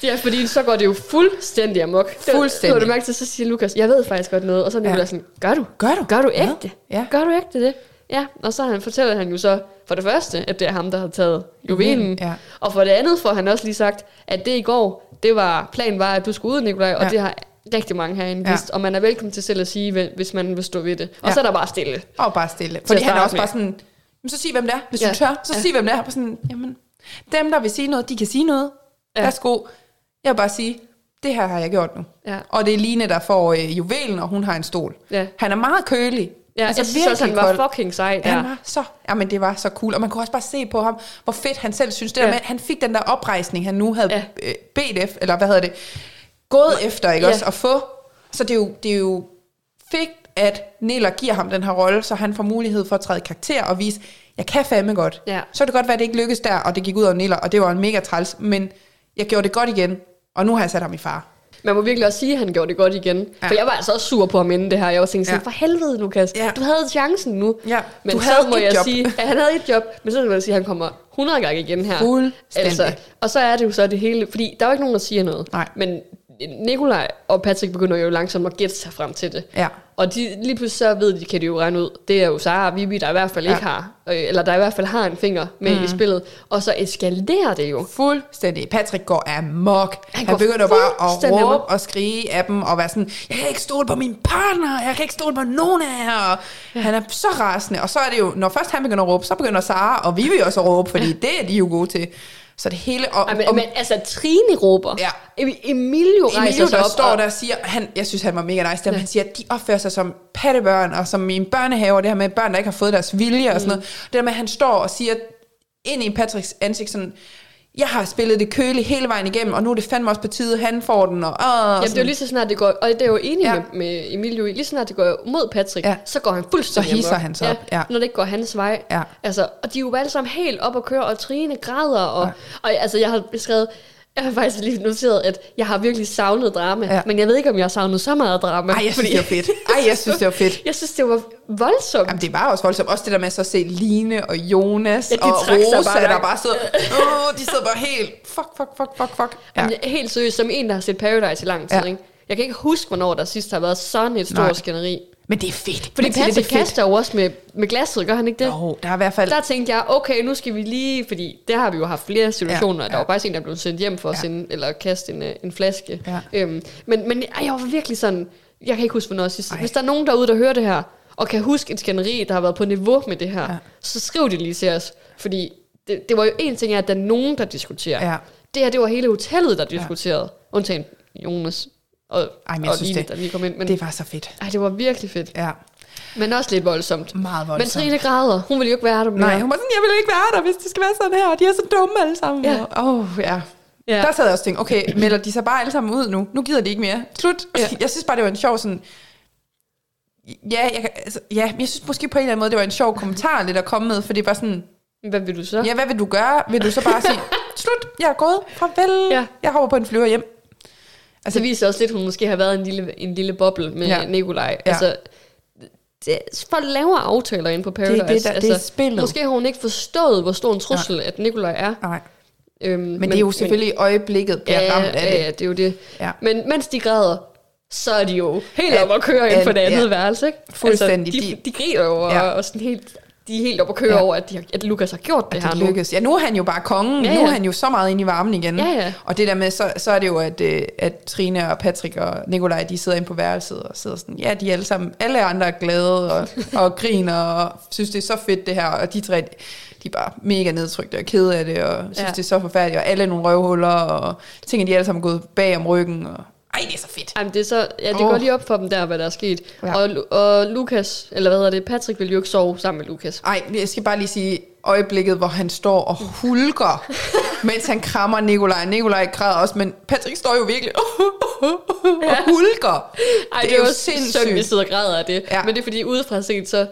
Det er fordi, så går det jo fuldstændig amok. Fuldstændig. Så du mærke til, så siger Lukas, jeg ved faktisk godt noget. Og så er Nicolai Ja. sådan, gør du? Gør du? Gør du ægte? Ja. Gør du ægte det? Ja, og så han, fortæller han jo så for det første, at det er ham, der har taget juvelen. Ja. Og for det andet får han også lige sagt, at det i går, det var, planen var, at du skulle ud, Nikolaj, og Ja. det har rigtig mange herinde Ja. vidst, og man er velkommen til selv at sige, hvis man vil stå ved det. Og Ja. så er der bare stille. Og bare stille. Fordi han er også med. bare sådan, "Men så sig hvem det er, hvis Ja. du tør. Så Ja. sig hvem det er. Bare sådan, jamen, dem der vil sige noget, de kan sige noget. Ja. Værsgo. Jeg vil bare sige, det her har jeg gjort nu. Ja. Og det er Line, der får øh, juvelen, og hun har en stol. Ja. Han er meget kølig. Ja, altså, jeg synes også, han var kold. fucking sej der. Han var så, jamen det var så cool, og man kunne også bare se på ham, hvor fedt han selv synes. Det ja. Ja. der med, han fik den der oprejsning, han nu havde Ja. ja. bedt efter, eller hvad hedder det, gået efter, ikke Ja. også, at få. Så det er jo, det er jo fedt, at Niller giver ham den her rolle, så han får mulighed for at træde karakter og vise, jeg kan fandme godt. Ja. Så kan det godt være, at det ikke lykkedes der, og det gik ud over Niller, og det var en mega træls, men jeg gjorde det godt igen, og nu har jeg sat ham i far. man må virkelig også sige, at han gjorde det godt igen. Ja. For jeg var altså også sur på ham inden det her. Jeg var tænkt sådan, Ja. for helvede, Lukas. Ja. Du havde chancen nu. Ja, Men du så havde må et jeg job. sige, at han havde et job, men så må jeg sige, at han kommer 100 gange igen her. Fuldstændig. og så er det jo så det hele, fordi der er jo ikke nogen, der siger noget. Nej. Men Nikolaj og Patrick begynder jo langsomt at gætte sig frem til det. Ja. Og de, lige pludselig så ved de, kan de jo regne ud, det er jo Sara og Vivi, der i hvert fald Ja. ikke har, øh, eller der i hvert fald har en finger med mm. i spillet. Og så eskalerer det jo. Fuldstændig. Patrick går amok. Han, han begynder bare at råbe amok. og skrige af dem, og være sådan, jeg kan ikke stole på min partner, jeg kan ikke stole på nogen af jer. Og ja. Han er så rasende, og så er det jo, når først han begynder at råbe, så begynder Sara og Vivi også at råbe, fordi det er de jo gode til. Så det hele... Og, Ej, men, og, men altså, Trine råber. Ja. Em- Emilio rejser Emilio, der op. står og, der og siger, han, jeg synes, han var mega nice, der, ja. han siger, at de opfører sig som pattebørn, og som i en børnehave, og det her med børn, der ikke har fået deres vilje og sådan noget. Det der med, at han står og siger ind i Patricks ansigt sådan, jeg har spillet det køligt hele vejen igennem, og nu er det fandme også på tide, han får den, og, og, og Jamen, det er jo lige så snart det går, og det er jo enig Ja. ja. med, med Emilio lige så snart det går mod Patrick, Ja. ja. så går han fuldstændig Så hisser han sig op, ja. Når det ikke går hans vej. Ja. Altså, og de er jo alle sammen helt op at køre, og Trine græder, og, ja. og altså, jeg har beskrevet, jeg har faktisk lige noteret, at jeg har virkelig savnet drama, Ja. men jeg ved ikke, om jeg har savnet så meget drama. Ej, jeg synes, det var fedt. Ej, jeg synes, det var fedt. jeg synes, det var voldsomt. Jamen, det var også voldsomt. Også det der med så at se Line og Jonas Ja, og Rosa, bare der bare sidder... Åh, de sidder bare helt... Fuck, fuck, fuck, fuck, fuck. Ja. Jamen, helt seriøst, som en, der har set Paradise i lang tid, Ja. ikke? Jeg kan ikke huske, hvornår der sidst har været sådan et Nej. stort skænderi. Men det er fedt. Fordi siger, det Patrick fedt. kaster jo også med, med glasset, gør han ikke det? Jo, der er i hvert fald... Der tænkte jeg, okay, nu skal vi lige, fordi det har vi jo haft flere situationer, Ja, ja, der ja. var faktisk en, der blev sendt hjem for at Ja. sende, eller kaste en, øh, en flaske. Ja. Øhm, men, men ej, jeg var virkelig sådan, jeg kan ikke huske, hvornår sidst. Hvis der er nogen derude, der hører det her, og kan huske et skænderi, der har været på niveau med det her, Ja. ja. så skriv det lige til os. Fordi det, det var jo en ting, at der er nogen, der diskuterer. Ja. Det her, det var hele hotellet, der diskuterede. Undtagen Jonas og, Ej, men jeg og synes Line, det- der lige kom ind. Men Det var så fedt. ej, det var virkelig fedt. Ja, Men også lidt voldsomt. meget Men voldsomt. Trine græder. Hun ville jo ikke være der mere. Nej, hun var sådan, jeg vil ikke være der, hvis det skal være sådan her. De er så dumme alle sammen. Ja. Åh, oh, ja. Ja. Der sad jeg også og tænkte, okay, melder de sig bare alle sammen ud nu? Nu gider de ikke mere. Slut. Ja. Jeg synes bare, det var en sjov sådan... Ja, jeg, altså, ja, men jeg synes måske på en eller anden måde, det var en sjov kommentar lidt at komme med, for det var sådan, Hvad vil du så? ja, hvad vil du gøre? Vil du så bare sige, slut, jeg er gået, farvel, Ja. jeg hopper på en flyver hjem. Altså, det viser også lidt, hun måske har været en lille, en lille boble med Ja. Nikolaj. Ja. Altså, det, folk laver aftaler inde på Paradise. det, der- det er altså, spillet. Måske har hun ikke forstået, hvor stor en trussel, at Nikolaj er. Nej, Øhm, men, men det er jo selvfølgelig i øjeblikket, bliver ja, ramt af det. ja, det er jo det. Ja. Men mens de græder, så er de jo helt Ja, op at køre ind på det andet ja. værelse. Ikke? Fuldstændig. Altså, de, De- de griner jo, Ja. og, og sådan helt, de er helt op at køre Ja. over, at, de har, at Lukas har gjort det, at her det nu. lykkes. Ja, nu er han jo bare kongen. Ja, Ja. Nu er han jo så meget inde i varmen igen. Ja, ja. Og det der med, så, så er det jo, at, øh, at Trine og Patrick og Nikolaj, de sidder inde på værelset og sidder sådan, ja, de er alle sammen, alle andre er glade og, og griner og synes, det er så fedt det her. Og de tre, de er bare mega nedtrykte og kede af det og synes, ja. Det er så forfærdeligt. Og alle er nogle røvhuller og at de er alle sammen gået bag om ryggen. Og, ej, det er så fedt. Jamen, det er så, ja, det oh. går lige op for dem der, hvad der er sket. Ja. Og, og Lukas, eller hvad hedder det, Patrick vil jo ikke sove sammen med Lukas. Ej, jeg skal bare lige sige øjeblikket, hvor han står og hulker, mens han krammer Nikolaj. Nikolaj græder også, men Patrick står jo virkelig og hulker. Ej, det, det er jo synd, vi sindssygt. sidder og græder af det. Ja. Men det er fordi, udefra set, så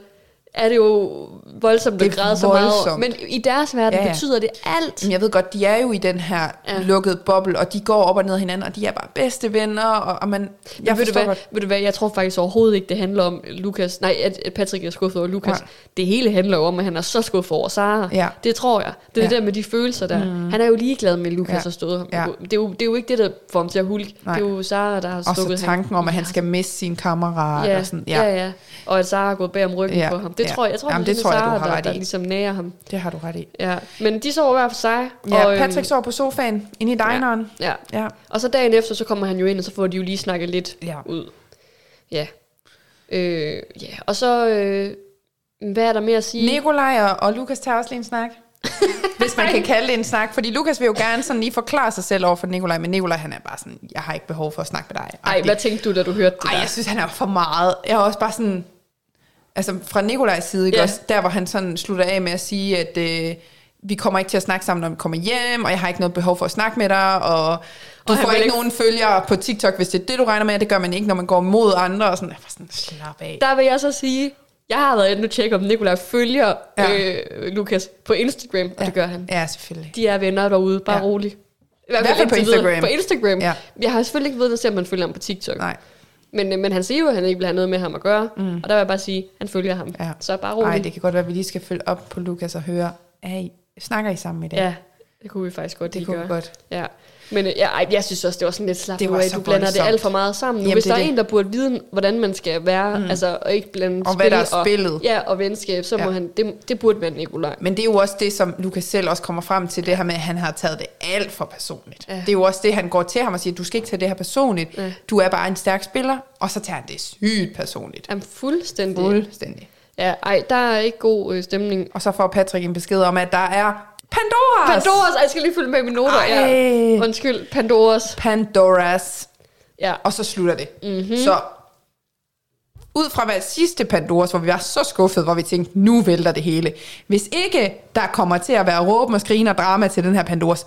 er det jo voldsomt at er græde så meget. Men i deres verden Ja, ja, ja. ja. betyder det alt. Men jeg ved godt, de er jo i den her ja. Ja. lukkede boble, og de går op og ned af hinanden, og de er bare bedste venner, og, og man, jeg ved, du hvad, godt. ved du hvad, jeg tror faktisk overhovedet ikke, det handler om Lukas. Nej, at, at Patrick er skuffet over Lukas. Nej. Det hele handler jo om, at han er så skuffet over Sara. Ja. Det tror jeg. Det er Ja. det der med de følelser der. Mm. Han er jo ligeglad med, at Lukas Ja. ja. har stået ham. Ja. Det, er jo, det er jo ikke det, der får ham til at hulke. Nej. Det er jo Sara, der har Og så stukket ham. tanken om, at han skal miste sin kammerat, Ja, og sådan, ja. ja, ja, ja. Og at Sara har gået bag om ryggen Ja, på ham. Det ja. tror jeg, jeg tror, Jamen, det, det tror jeg, du Sara, har der, ret der i. ligesom nærer ham. det har du ret i. Ja. Men de sover hver for sig. Ja, og, øhm, Patrick sover på sofaen, inde i dineren. Ja. Ja. Og så dagen efter, så kommer han jo ind, og så får de jo lige snakket lidt Ja. ud. Ja. Øh, ja, og så... Øh, hvad er der mere at sige? Nikolaj og, og Lukas tager også lige en snak. Hvis man kan kalde det en snak. Fordi Lukas vil jo gerne sådan lige forklare sig selv over for Nikolaj, men Nikolaj han er bare sådan, jeg har ikke behov for at snakke med dig. Ej, hvad tænkte du, da du hørte det Ej, der? jeg synes, han er for meget. Jeg er også bare sådan... Altså, fra Nikolajs side, ikke Ja. også, der hvor han sådan slutter af med at sige, at øh, vi kommer ikke til at snakke sammen, når vi kommer hjem, og jeg har ikke noget behov for at snakke med dig, og du Og får ikke ikke- nogen følgere på TikTok, hvis det er det, du regner med. Det gør man ikke, når man går mod andre, og sådan, jeg var sådan, slap af. Der vil jeg så sige, jeg har været inde og tjekke, om Nikolaj følger Ja. øh, Lukas på Instagram, og ja. det gør han. Ja, selvfølgelig. De er venner derude, bare Ja. rolig. I hvert fald på. Instagram. På Instagram. Ja. Jeg har selvfølgelig ikke ved at man følger ham på TikTok. Nej. Men, øh, men han siger jo, at han ikke vil have noget med ham at gøre. Mm. Og der vil jeg bare sige, at han følger ham. Ja. Så bare Nej, roligt. det kan godt være, at vi lige skal følge op på Lukas og høre, hey, snakker I sammen i dag? Ja, det kunne vi faktisk godt det lige kunne gøre. godt. Ja. Men øh, ja, ej, jeg synes også, det var sådan lidt slapt. Det var du blander det voldsomt. alt for meget sammen. Nu, Jamen, hvis det der er det. en, der burde vide, hvordan man skal være, mm. altså, og ikke blande Og spil hvad der er spillet. Ja, og venskab, så må Ja. han, det, det burde være Nikolaj. Men det er jo også det, som Lukas selv også kommer frem til, det her med, at han har taget det alt for personligt. Ja. Det er jo også det, han går til ham og siger, du skal ikke tage det her personligt. Ja. Du er bare en stærk spiller, og så tager han det sygt personligt. Jamen, fuldstændig. Fuldstændig. Ja, ej, der er ikke god øh, stemning. Og så får Patrick en besked om, at der er Pandoras! Pandoras, jeg skal lige følge med i mine noter. Ej. Ja. Undskyld, Pandoras. Pandoras. Ja. Og så slutter det. Mhm. Mm-hmm. Så ud fra hvad sidste Pandoras, hvor vi var så skuffet, hvor vi tænkte, nu vælter det hele. Hvis ikke der kommer til at være råben og skrigen og drama til den her Pandoras,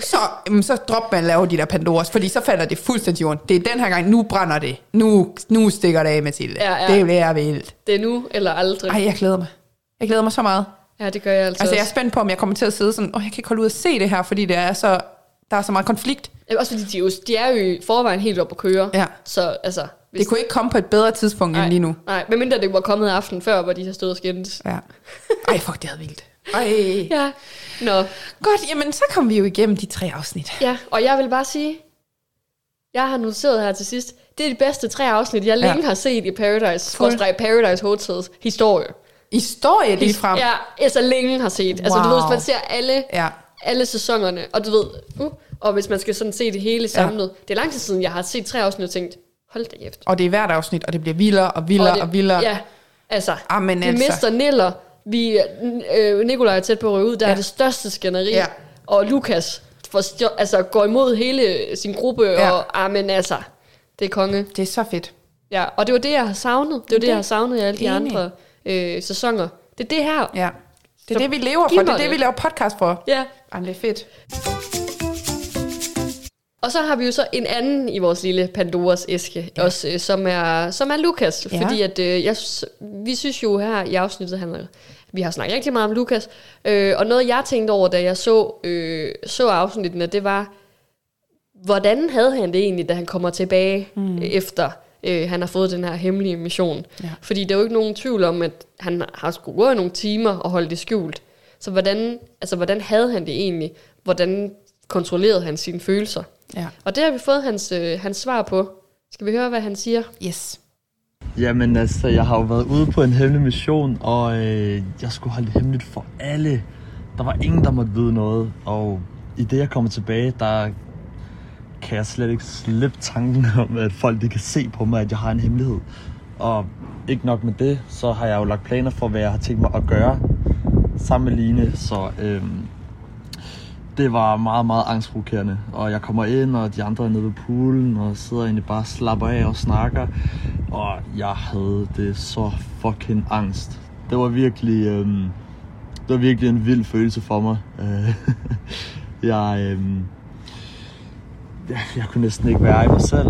så, jamen, så drop man at lave de der Pandoras, fordi så falder det fuldstændig jorden. Det er den her gang, nu brænder det. Nu, nu stikker det af, Mathilde. Ja, ja. Det bliver vildt. Det er nu eller aldrig. Ej, jeg glæder mig. Jeg glæder mig så meget. Ja, det gør jeg altså, Altså, jeg er også. spændt på, om jeg kommer til at sidde sådan, åh, jeg kan ikke holde ud at se det her, fordi det er så, der er så meget konflikt. Også fordi de, er jo, de er jo i forvejen helt op at køre. Ja. Så altså... Det kunne ikke komme på et bedre tidspunkt end lige nu. Nej, medmindre det var kommet aften før, hvor de har stået og skændes. Ja. Ej, fuck, det er vildt. Ej. Ja. Nå, Godt, jamen så kom vi jo igennem de tre afsnit. ja, og jeg vil bare sige, jeg har noteret her til sidst, det er de bedste tre afsnit, jeg længe har set i Paradise, Fuld. Paradise Hotels historie. Historie lige frem. Ja, altså længe har set. Altså du ved, Wow. hvis man ser alle, Ja. alle sæsonerne, og du ved, uh, og hvis man skal sådan se det hele samlet. Det er lang tid siden, jeg har set tre afsnit og tænkt, hold da kæft. Og det er hvert afsnit, og det bliver vildere og vildere og, det, og vildere. Ja, altså. Amen, vi altså. mister Niller. Vi, øh, Nikolaj er tæt på at ryge ud. Der ja. Ja. er det største skænderi. Ja. Og Lukas forstår, altså, går imod hele sin gruppe. Ja. Ja. Og, amen, altså, det er konge. Det er så fedt. Ja, og det var det, jeg har savnet. Det var det, Det- jeg har savnet i alle de Enig. andre øh, sæsoner. Det er det her. Ja. Det er Så det, vi lever for. Det er det, det. vi laver podcast for. ja. Ej, det er fedt. Og så har vi jo så en anden i vores lille Pandoras æske, ja. også, øh, som, er, som er Lukas. Ja. Fordi at, øh, jeg, vi synes jo her i afsnittet, han er, vi har snakket rigtig meget om Lukas. Øh, og noget jeg tænkte over, da jeg så, øh, så afsnittene, det var, hvordan havde han det egentlig, da han kommer tilbage mm. efter øh, han har fået den her hemmelige mission. Ja. Fordi der er jo ikke nogen tvivl om, at han har skulle gå i nogle timer og holde det skjult. Så hvordan, altså, hvordan havde han det egentlig? Hvordan kontrollerede han sine følelser? Ja. Og det har vi fået hans, øh, hans svar på. Skal vi høre, hvad han siger? Yes. Jamen altså, jeg har jo været ude på en hemmelig mission, og øh, jeg skulle holde det hemmeligt for alle. Der var ingen, der måtte vide noget, og i det jeg kommer tilbage, der kan jeg slet ikke slippe tanken om, at folk de kan se på mig, at jeg har en hemmelighed. Og ikke nok med det, så har jeg jo lagt planer for, hvad jeg har tænkt mig at gøre sammen med Line, så øhm, det var meget, meget angstprovokerende. Og jeg kommer ind, og de andre er nede ved poolen, og sidder egentlig bare og slapper af og snakker. Og jeg havde det så fucking angst. Det var virkelig, øhm, det var virkelig en vild følelse for mig. Øh, jeg, øhm, jeg, jeg kunne næsten ikke være i mig selv.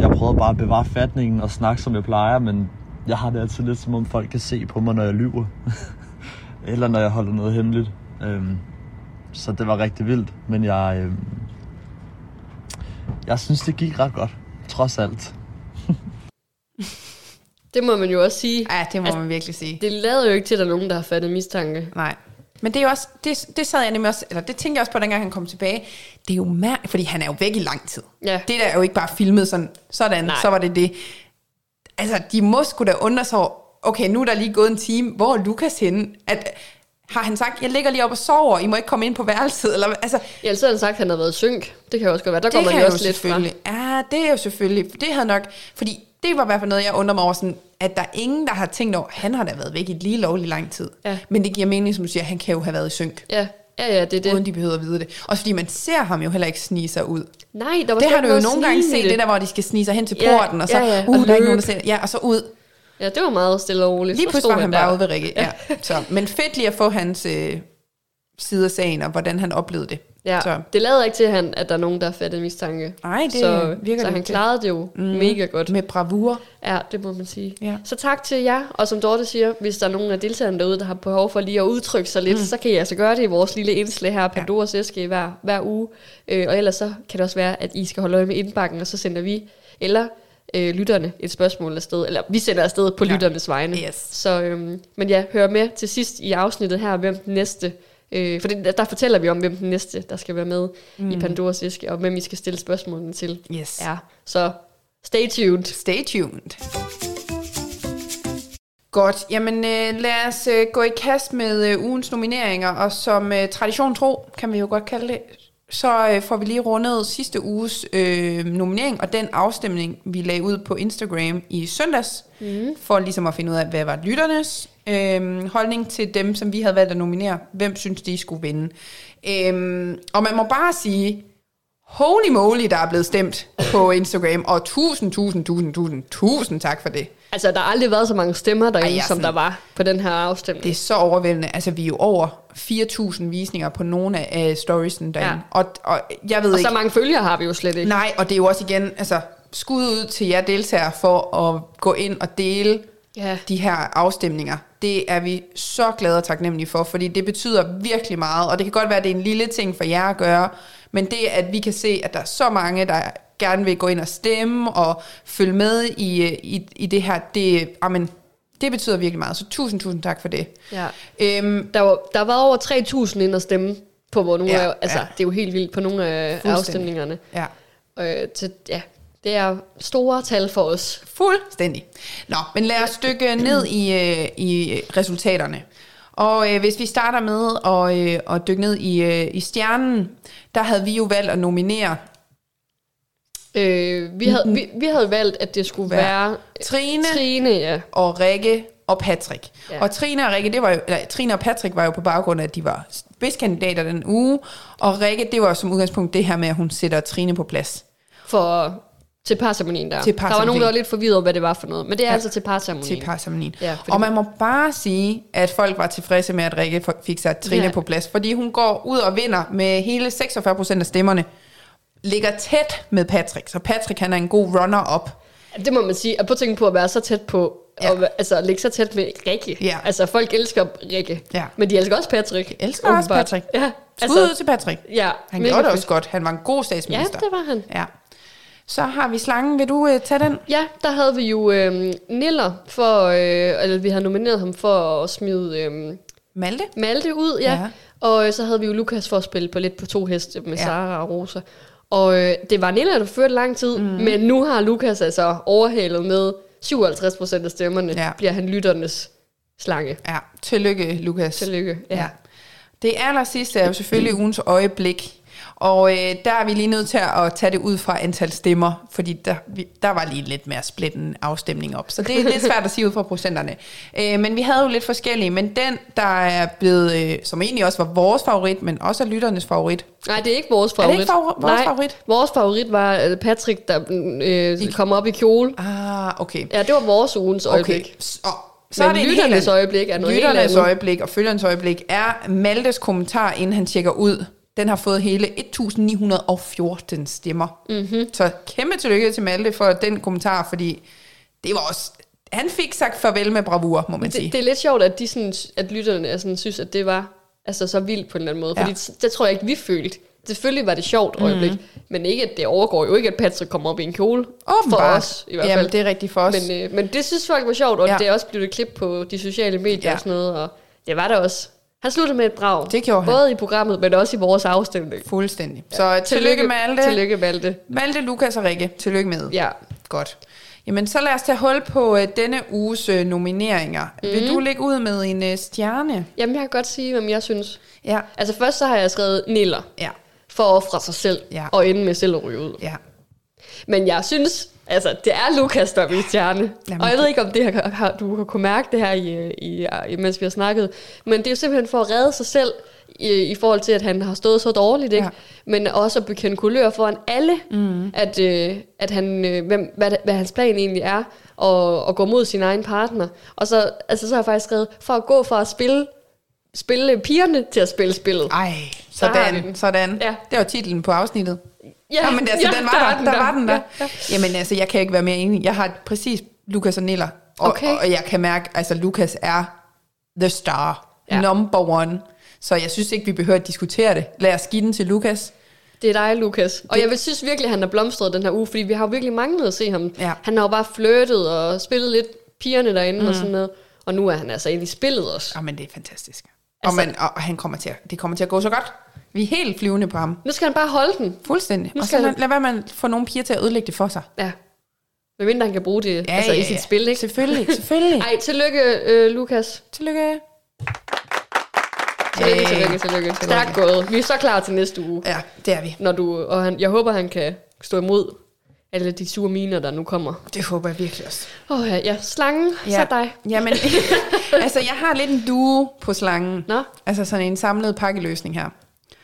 Jeg prøvede bare at bevare fatningen og snakke, som jeg plejer, men jeg har det altid lidt som om folk kan se på mig, når jeg lyver. Eller når jeg holder noget hemmeligt. Øhm, så det var rigtig vildt, men jeg, øhm, jeg synes, det gik ret godt, trods alt. Det må man jo også sige. Ja, det må Altså, man virkelig sige. Det lader jo ikke til, at der er nogen, der har fattet mistanke. Nej. Men det er jo også, det, det sad jeg nemlig også, eller det tænkte jeg også på, dengang han kom tilbage. Det er jo mærkeligt, fordi han er jo væk i lang tid. Ja. Det der er jo ikke bare filmet sådan, sådan, Nej. så var det det. Altså, de må sgu da undre sig over, okay, nu er der lige gået en time, hvor er Lukas henne? At, har han sagt, jeg ligger lige op og sover, I må ikke komme ind på værelset? Eller, altså, Ja, ellers havde han sagt, at han havde været synk. Det kan jo også godt være. Der går det man kan jo også lidt fra. selvfølgelig. Ja, det er jo selvfølgelig. Det havde nok, fordi det var i hvert fald noget, jeg undrer mig over, sådan, at der er ingen, der har tænkt over, han har da været væk i lige lovlig lang tid. Ja. Men det giver mening, som du siger, han kan jo have været i synk. Ja, ja, ja, det er det. uden de behøver at vide det. Også fordi man ser ham jo heller ikke snige sig ud. Nej, der var Det har du jo nogle gange set, det der, hvor de skal snige sig hen til Ja, porten, og så, ja, ja, uh, og der er ikke nogen, der ser Ja, og så ud. Ja, det var meget stille og roligt. Lige pludselig var han der. bare ude ved Rikke. Ja. Så, men fedt lige at få hans øh, side af sagen, og hvordan han oplevede det. Ja, Så. det lader ikke til, at, han, at der er nogen, der har fattet mistanke. Nej, det så, virker så han klarede det jo mm. mega godt. Med bravur. Ja, det må man sige. Ja. Så tak til jer, og som Dorte siger, hvis der er nogen af deltagerne derude, der har behov for lige at udtrykke sig lidt, mm. så kan I altså gøre det i vores lille indslag her, Pandoras ja. æske, hver, hver uge. Øh, og ellers så kan det også være, at I skal holde øje med indbakken, og så sender vi, eller øh, lytterne et spørgsmål afsted, eller vi sender afsted på Ja. lytternes vegne. Yes. Så, øhm, men ja, hør med til sidst i afsnittet her, hvem den næste, øh, for det, der fortæller vi om, hvem den næste, der skal være med mm. i Pandoras æske, og hvem I skal stille spørgsmålene til. Yes. Ja, så stay tuned. Stay tuned. Godt, jamen øh, lad os øh, gå i kast med øh, ugens nomineringer, og som øh, tradition tro, kan vi jo godt kalde det, så øh, får vi lige rundet sidste uges øh, nominering, og den afstemning, vi lagde ud på Instagram i søndags, mm. for ligesom at finde ud af, hvad var lytternes øh, holdning til dem, som vi havde valgt at nominere. Hvem synes, de skulle vinde? Øh, og man må bare sige, holy moly, der er blevet stemt på Instagram, og tusind, tusind, tusind, tusind, tusind tak for det. Altså, der har aldrig været så mange stemmer derinde, Ej, er som sådan- der var på den her afstemning. Det er så overvældende. Altså, vi er jo over 4.000 visninger på nogle af storiesen derinde. Ja. Og, og jeg ved og ikke... så mange følgere har vi jo slet ikke. Nej, og det er jo også igen, altså, skud ud til jer deltagere for at gå ind og dele Ja. de her afstemninger. Det er vi så glade og taknemmelige for, fordi det betyder virkelig meget, og det kan godt være, at det er en lille ting for jer at gøre, men det, at vi kan se, at der er så mange, der gerne vil gå ind og stemme og følge med i, i, i det her, det, amen, det betyder virkelig meget. Så tusind, tusind tak for det. Ja. Øhm, Der, var, der var over 3.000 ind at stemme på hvor nogle Ja, af, altså, ja. det er jo helt vildt på nogle af afstemningerne. ja. Øh, til, ja, det er store tal for os. Fuldstændig. Nå, men lad os dykke ned i, øh, i resultaterne. Og øh, hvis vi starter med at, øh, at dykke ned i, øh, i stjernen, der havde vi jo valgt at nominere Øh, vi, havde, vi, vi havde valgt, at det skulle Være være, Trine. Trine, ja. og Rikke og Patrick. Ja. Ja. Og Trine og Rikke, det var jo, eller, Trine og Patrick var jo på baggrund af, at de var spidskandidater den uge, og Rikke, det var som udgangspunkt det her med, at hun sætter Trine på plads. For, til parceremonien der. Til Der var parceremonien. nogen, der var lidt forvirret over, hvad det var for noget. Men det er Ja. ja. altså til parceremonien. til parceremonien. Ja, og man må bare sige, at folk var tilfredse med, at Rikke fik sat Trine Ja. på plads, fordi hun går ud og vinder med hele 46% af stemmerne, ligger tæt med Patrick, så Patrick han er en god runner-up. Det må man sige. Og på tænke på at være så tæt på, Ja. ja. og, altså at ligge så tæt med Rikke. Ja. Altså folk elsker Rikke. Ja. Men de elsker også Patrick. Elsker også. Patrick. Ja. Skud ud til Patrick. ja, Han gjorde det også godt. Han var en god Ja, statsminister. det var han. Ja. Så har vi slangen. Vil du uh, tage den? Ja, der havde vi jo øh, Niller, for, øh, eller vi havde nomineret ham for at smide øh, Malte? Malte ud, ja. Ja. ja. Og øh, så havde vi jo Lukas for at spille på lidt på to heste med Ja. ja. Sara og Rosa. Og øh, det var Niller, der førte lang tid, mm. men nu har Lukas altså overhalet med 57 procent af stemmerne, Ja. ja. bliver han lytternes slange. Ja. Tillykke, Lukas. Tillykke. Ja. Det aller sidste er jo selvfølgelig ugens øjeblik. Og øh, der er vi lige nødt til at tage det ud fra antal stemmer, fordi der, vi, der var lige lidt mere splitten afstemning op. Så det er lidt svært at sige ud fra procenterne. Øh, men vi havde jo lidt forskellige, men den, der er blevet, øh, som egentlig også var vores favorit, men også er lytternes favorit. Nej, det er ikke vores det favorit. ikke favor- vores Nej, favorit? Vores favorit var øh, Patrick, der øh, kom op i kjole. Ah, okay. Ja, det var vores ugens øjeblik. Okay. Så, så Så er Men det lytternes øjeblik er noget Lytternes øjeblik og følgernes øjeblik er Maltes kommentar, inden han tjekker ud. Den har fået hele 1914 stemmer. Mhm. Mm-hmm. Så kæmpe tillykke til Malte for den kommentar, fordi det var også... Han fik sagt farvel med bravur, må man sige. Det, det er lidt sjovt, at, de sådan, at lytterne er sådan, synes, at det var altså, så vildt på en eller anden måde. Ja. Fordi det, det tror jeg ikke, vi følte. Selvfølgelig var det sjovt øjeblik, mm. men ikke, at det overgår jo ikke, at Patrick kommer op i en kjole. For Åbenbart. os, i hvert fald. Jamen, det er rigtigt for os. Men, øh, men det synes folk var sjovt, og Ja. det er også blevet et klip på de sociale medier ja. og sådan noget, og det var der også. Han sluttede med et brag. Det gjorde han. Både i programmet, men også i vores afstemning. Fuldstændig. Så tillykke, Malte. Tillykke, Malte. Malte, Lukas og Rikke. Tillykke med. Ja. Godt. Jamen, så lad os tage hul på uh, denne uges uh, nomineringer. Mm. Vil du lægge ud med en uh, stjerne? Jamen, jeg kan godt sige, hvem jeg synes. Ja. Altså først så har jeg skrevet Niller, Ja. for at ofre sig selv, Ja. og ende med selv at ryge ud. Ja. Men jeg synes, altså, det er Lukas, der er min stjerne. Jamen, og jeg ved ikke, om det har, har, du har kunne mærke det her, i, i, i, mens vi har snakket. Men det er jo simpelthen for at redde sig selv, i, i forhold til, at han har stået så dårligt, ikke? Ja. Men også at bekende kulør foran alle, mm. at, øh, at han, øh, hvem, hvad, hvad hans plan egentlig er, og, og gå mod sin egen partner. Og så, altså, så har jeg faktisk skrevet, for at gå fra at spille, spille pigerne til at spille spillet. Ej, Sådan, sådan. Ja. Det var titlen på afsnittet. Ja, Ja, men altså, ja, den var der, der, var den der. Ja, ja. Jamen altså, jeg kan ikke være mere enig. Jeg har præcis Lukas og Niller, og, Okay. og jeg kan mærke, altså Lukas er the star, Ja. number one. Så jeg synes ikke, vi behøver at diskutere det. Lad os give den til Lukas. Det er dig, Lukas. Og Det- jeg vil synes virkelig, at han er blomstret den her uge, fordi vi har jo virkelig manglet at se ham. Ja. Han har jo bare flyttet og spillet lidt pigerne derinde mm. og sådan noget. Og nu er han altså inde i spillet også. Jamen, det er fantastisk. Altså- og, man, og han kommer til at, det kommer til at gå så godt. Vi er helt flyvende på ham. Nu skal han bare holde den. Fuldstændig. Nu Og skal så han- lad, være med at få nogle piger til at ødelægge det for sig. Ja. Medmindre han kan bruge det ja, altså, i sit spil, ikke? Selvfølgelig, selvfølgelig. Ej, tillykke, øh, Lukas. Tillykke. Tillykke, Hey. tillykke, tillykke. Stærkt gået. Vi er så klar til næste uge. Ja, det er vi. Når du, og han, jeg håber, han kan stå imod alle de sure miner, der nu kommer. Det håber jeg virkelig også. Åh oh, ja, ja, slangen, ja. så dig. Jamen, altså jeg har lidt en duo på slangen. Nå. Altså sådan en samlet pakkeløsning her.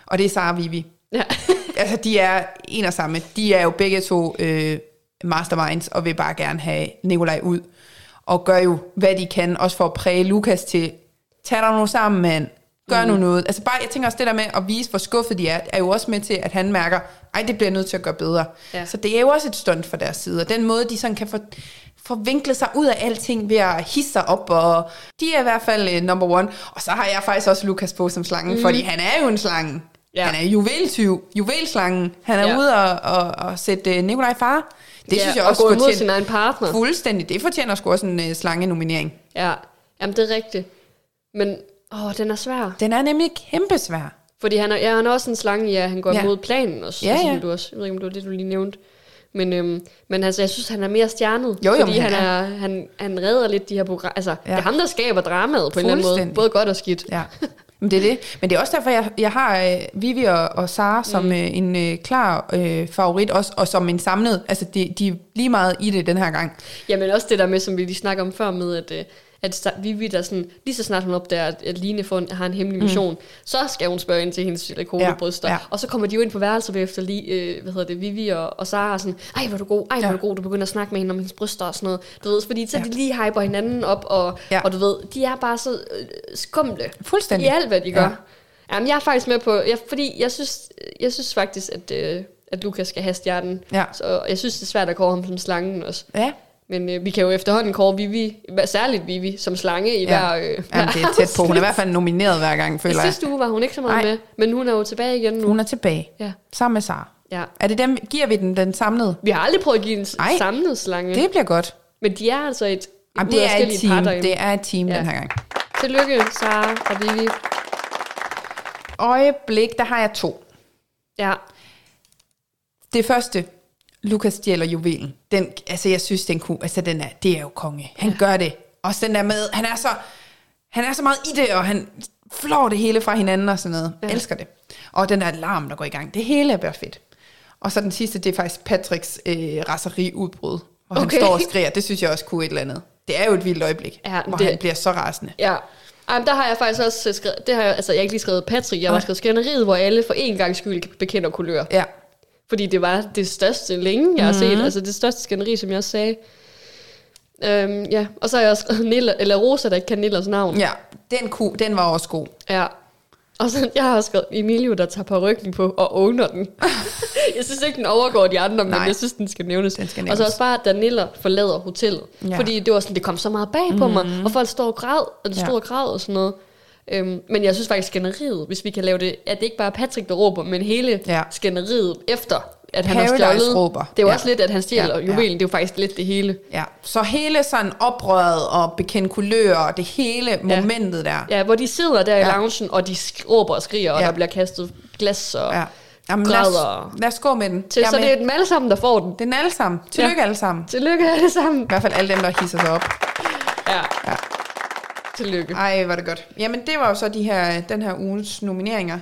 Og det er Sara og Vivi. Ja. Altså de er en og samme. De er jo begge to øh, masterminds og vil bare gerne have Nikolaj ud. Og gør jo, hvad de kan, også for at præge Lukas til, tag dig nu sammen, mand. Gør mm. nu noget. Altså bare, jeg tænker også det der med at vise, hvor skuffet de er, er jo også med til, at han mærker, ej, det bliver jeg nødt til at gøre bedre. Ja. Så det er jo også et stunt fra deres side. Og den måde, de sådan kan få, få vinklet sig ud af alting ved at hisse sig op, og de er i hvert fald uh, number one. Og så har jeg faktisk også Lukas på som slangen, mm. fordi han er jo en slange. Ja. Han er juveltyv, juvelslangen. Han er Ja. ude og, og, og sætte uh, Nikolaj far. Det ja, synes jeg og også gå imod fortjener- sin egen partner. Fuldstændig. Det fortjener sgu også en uh, slange-nominering. Ja, jamen det er rigtigt. Men åh, den er svær. Den er nemlig kæmpesvær. Fordi han er, ja, han er også en slange, ja, han går ja. Imod planen også. Ja, altså, ja. Du også. Jeg ved ikke, om det var det, du lige nævnte. Men, øhm, men altså, jeg synes, han er mere stjernet. Jo, jo, fordi han, han er, han, han redder lidt de her programmer. Altså, ja. Det er ham, der skaber dramaet på en eller anden måde. Både godt og skidt. Ja, men det er det. Men det er også derfor, jeg, jeg har øh, Vivi og, og Sara som mm. øh, en øh, klar øh, favorit, også, og som en samlet. Altså, de, de er lige meget i det den her gang. Jamen også det der med, som vi lige snakker om før med, at, øh, at Vivi, der sådan, lige så snart hun opdager, at, at Line får en, har en hemmelig mission, mm. så skal hun spørge ind til hendes silikonebryster. Ja, Ja. Og så kommer de jo ind på værelset efter lige, øh, hvad hedder det, Vivi og, og Sara sådan, ej hvor du god, ej hvor Ja. du god, du begynder at snakke med hende om hendes bryster og sådan noget. Du ved, fordi så ja. de lige hyper hinanden op, og, ja. Og du ved, de er bare så øh, skumle Fuldstændig. i alt, hvad de gør. Ja. Ja. Jamen, jeg er faktisk med på, jeg, fordi jeg synes, jeg synes faktisk, at, øh, at Lukas skal have stjernen. Ja. Så jeg synes, det er svært at kåre ham som slangen også. Ja, Men øh, vi kan jo efterhånden kåre Vivi, særligt Vivi, som slange i ja. hver... Øh, Jamen, det er tæt på. Hun er i hvert fald nomineret hver gang, føler jeg. sidste uge var hun ikke så meget Nej. med, men hun er jo tilbage igen nu. Hun er tilbage. Ja. Sammen med Sara. ja. Er det dem, giver vi den den samlede? Vi har aldrig prøvet at give en Ej. samlet slange, Det bliver godt. men de er altså et, Jamen, det er et team. Det er et team Ja. den her gang. Tillykke, Sara og Vivi. Øjeblik, der har jeg to. Ja, Det første, Lukas stjæler juvelen. Den, altså, jeg synes, den kunne, altså, den er, det er jo konge. Han ja. gør det. Også den der med, han er så, han er så meget i det, og han flår det hele fra hinanden og sådan noget. Ja. Elsker det. Og den der alarm, der går i gang. Det hele er bare fedt. Og så den sidste, det er faktisk Patricks øh, raseriudbrud, hvor okay. Okay. han står og skriger. Det synes jeg også kunne et eller andet. Det er jo et vildt øjeblik, Ja, hvor det- han bliver så rasende. ja. Ej, men der har jeg faktisk også øh, skrevet, det har jeg, altså jeg har ikke lige skrevet Patrick, jeg har Nej. skrevet skænderiet, hvor alle for en gang skyld bekender kulør. Ja, Fordi det var det største længe, jeg har Mhm. set. Altså det største skænderi, som jeg også sagde. Øhm, ja, og så har jeg også skrevet Nilla, eller Rosa, der ikke kan Nillers navn. ja. Den, kunne, den var også god. Ja. Og så jeg har også skrevet Emilio, der tager på ryggen på og owner den. jeg synes ikke, den overgår de andre, men Nej. jeg synes, den skal nævnes. Den skal Og nævnes. så også bare, da Niller forlader hotellet. Ja. Fordi det var sådan, det kom så meget bag på mig, og folk står og græd, og det Ja. stod og græd og sådan noget. Øhm, men jeg synes faktisk, skænderiet, hvis vi kan lave det, at det ikke bare er Patrick, der råber, men hele Ja. skænderiet efter, at han har Paradise stjålet. råber. Det er jo Ja. også lidt, at han stjæler Ja, ja, ja. juvelen. Det er jo faktisk lidt det hele. Ja, så hele sådan oprøret og bekende kulør og det hele momentet der. Ja, hvor de sidder der i Ja. loungen, og de råber og skriger, og Ja. der bliver kastet glas og ja. Jamen, lad, os, lad os gå med den. Til, Jeg så det er dem alle sammen, der får den. den er alle sammen. Tillykke alle sammen. Tillykke alle sammen. I hvert fald alle dem, der hisser sig op. Ja. Ja. Tillykke. Ej, var det godt. Jamen, det var jo så de her, den her ugens nomineringer.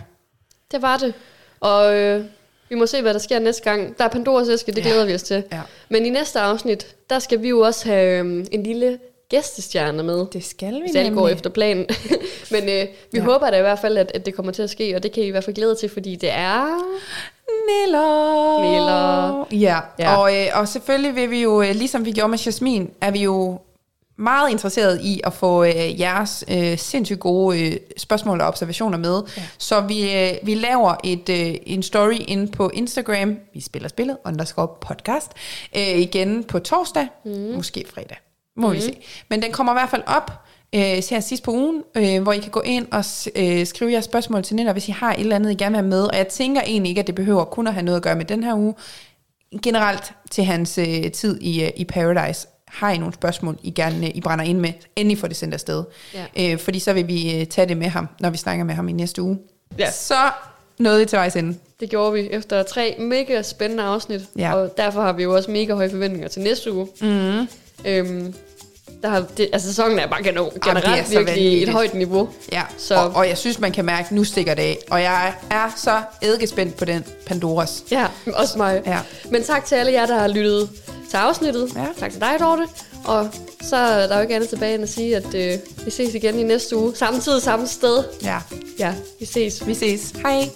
Det var det. Og øh, vi må se, hvad der sker næste gang. Der er Pandoras æske, det Ja. glæder vi os til. Ja. Men i næste afsnit, der skal vi jo også have øh, en lille gæstestjerne med. Det skal vi Hvis alt går nemlig. efter planen. Men øh, vi Ja. håber da i hvert fald, at, at det kommer til at ske, og det kan I i hvert fald glæde til, fordi det er... Niller. Niller. Ja, Ja. Og, øh, og selvfølgelig vil vi jo, øh, ligesom vi gjorde med Jasmin, er vi jo meget interesseret i at få øh, jeres øh, sindssygt gode øh, spørgsmål og observationer med. Ja. Så vi, øh, vi laver et, øh, en story ind på Instagram. Vi spiller spillet, underscore podcast. Øh, igen på torsdag, mm. måske fredag. Må mm. vi se. Men den kommer i hvert fald op øh, her sidst på ugen, øh, hvor I kan gå ind og øh, skrive jeres spørgsmål til Nina, hvis I har et eller andet, I gerne vil have med. Og jeg tænker egentlig ikke, at det behøver kun at have noget at gøre med den her uge. Generelt til hans øh, tid i, øh, i Paradise. Har I nogle spørgsmål, I gerne I brænder ind med, endelig får det sendt afsted. Ja. Øh, fordi så vil vi øh, tage det med ham, når vi snakker med ham i næste uge. Ja. Så nåede I til vejs ende. Det gjorde vi efter tre mega spændende afsnit, ja. og derfor har vi jo også mega høje forventninger til næste uge. Mm. Øhm, der har, det, altså sæsonen er bare generelt Jamen, er virkelig vanvittigt. et højt niveau. Ja, så. Og, og jeg synes, man kan mærke, at nu stikker det af. Og jeg er så eddikespændt på den Pandoras. Ja, også mig. Ja. Men tak til alle jer, der har lyttet til afsnittet. Ja. Tak til dig, Dorte. Og så er der jo ikke andet tilbage end at sige, at øh, vi ses igen i næste uge. Samme tid, samme sted. Ja. Ja, vi ses. Vi ses. Hej.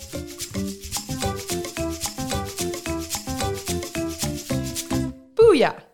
Booyah!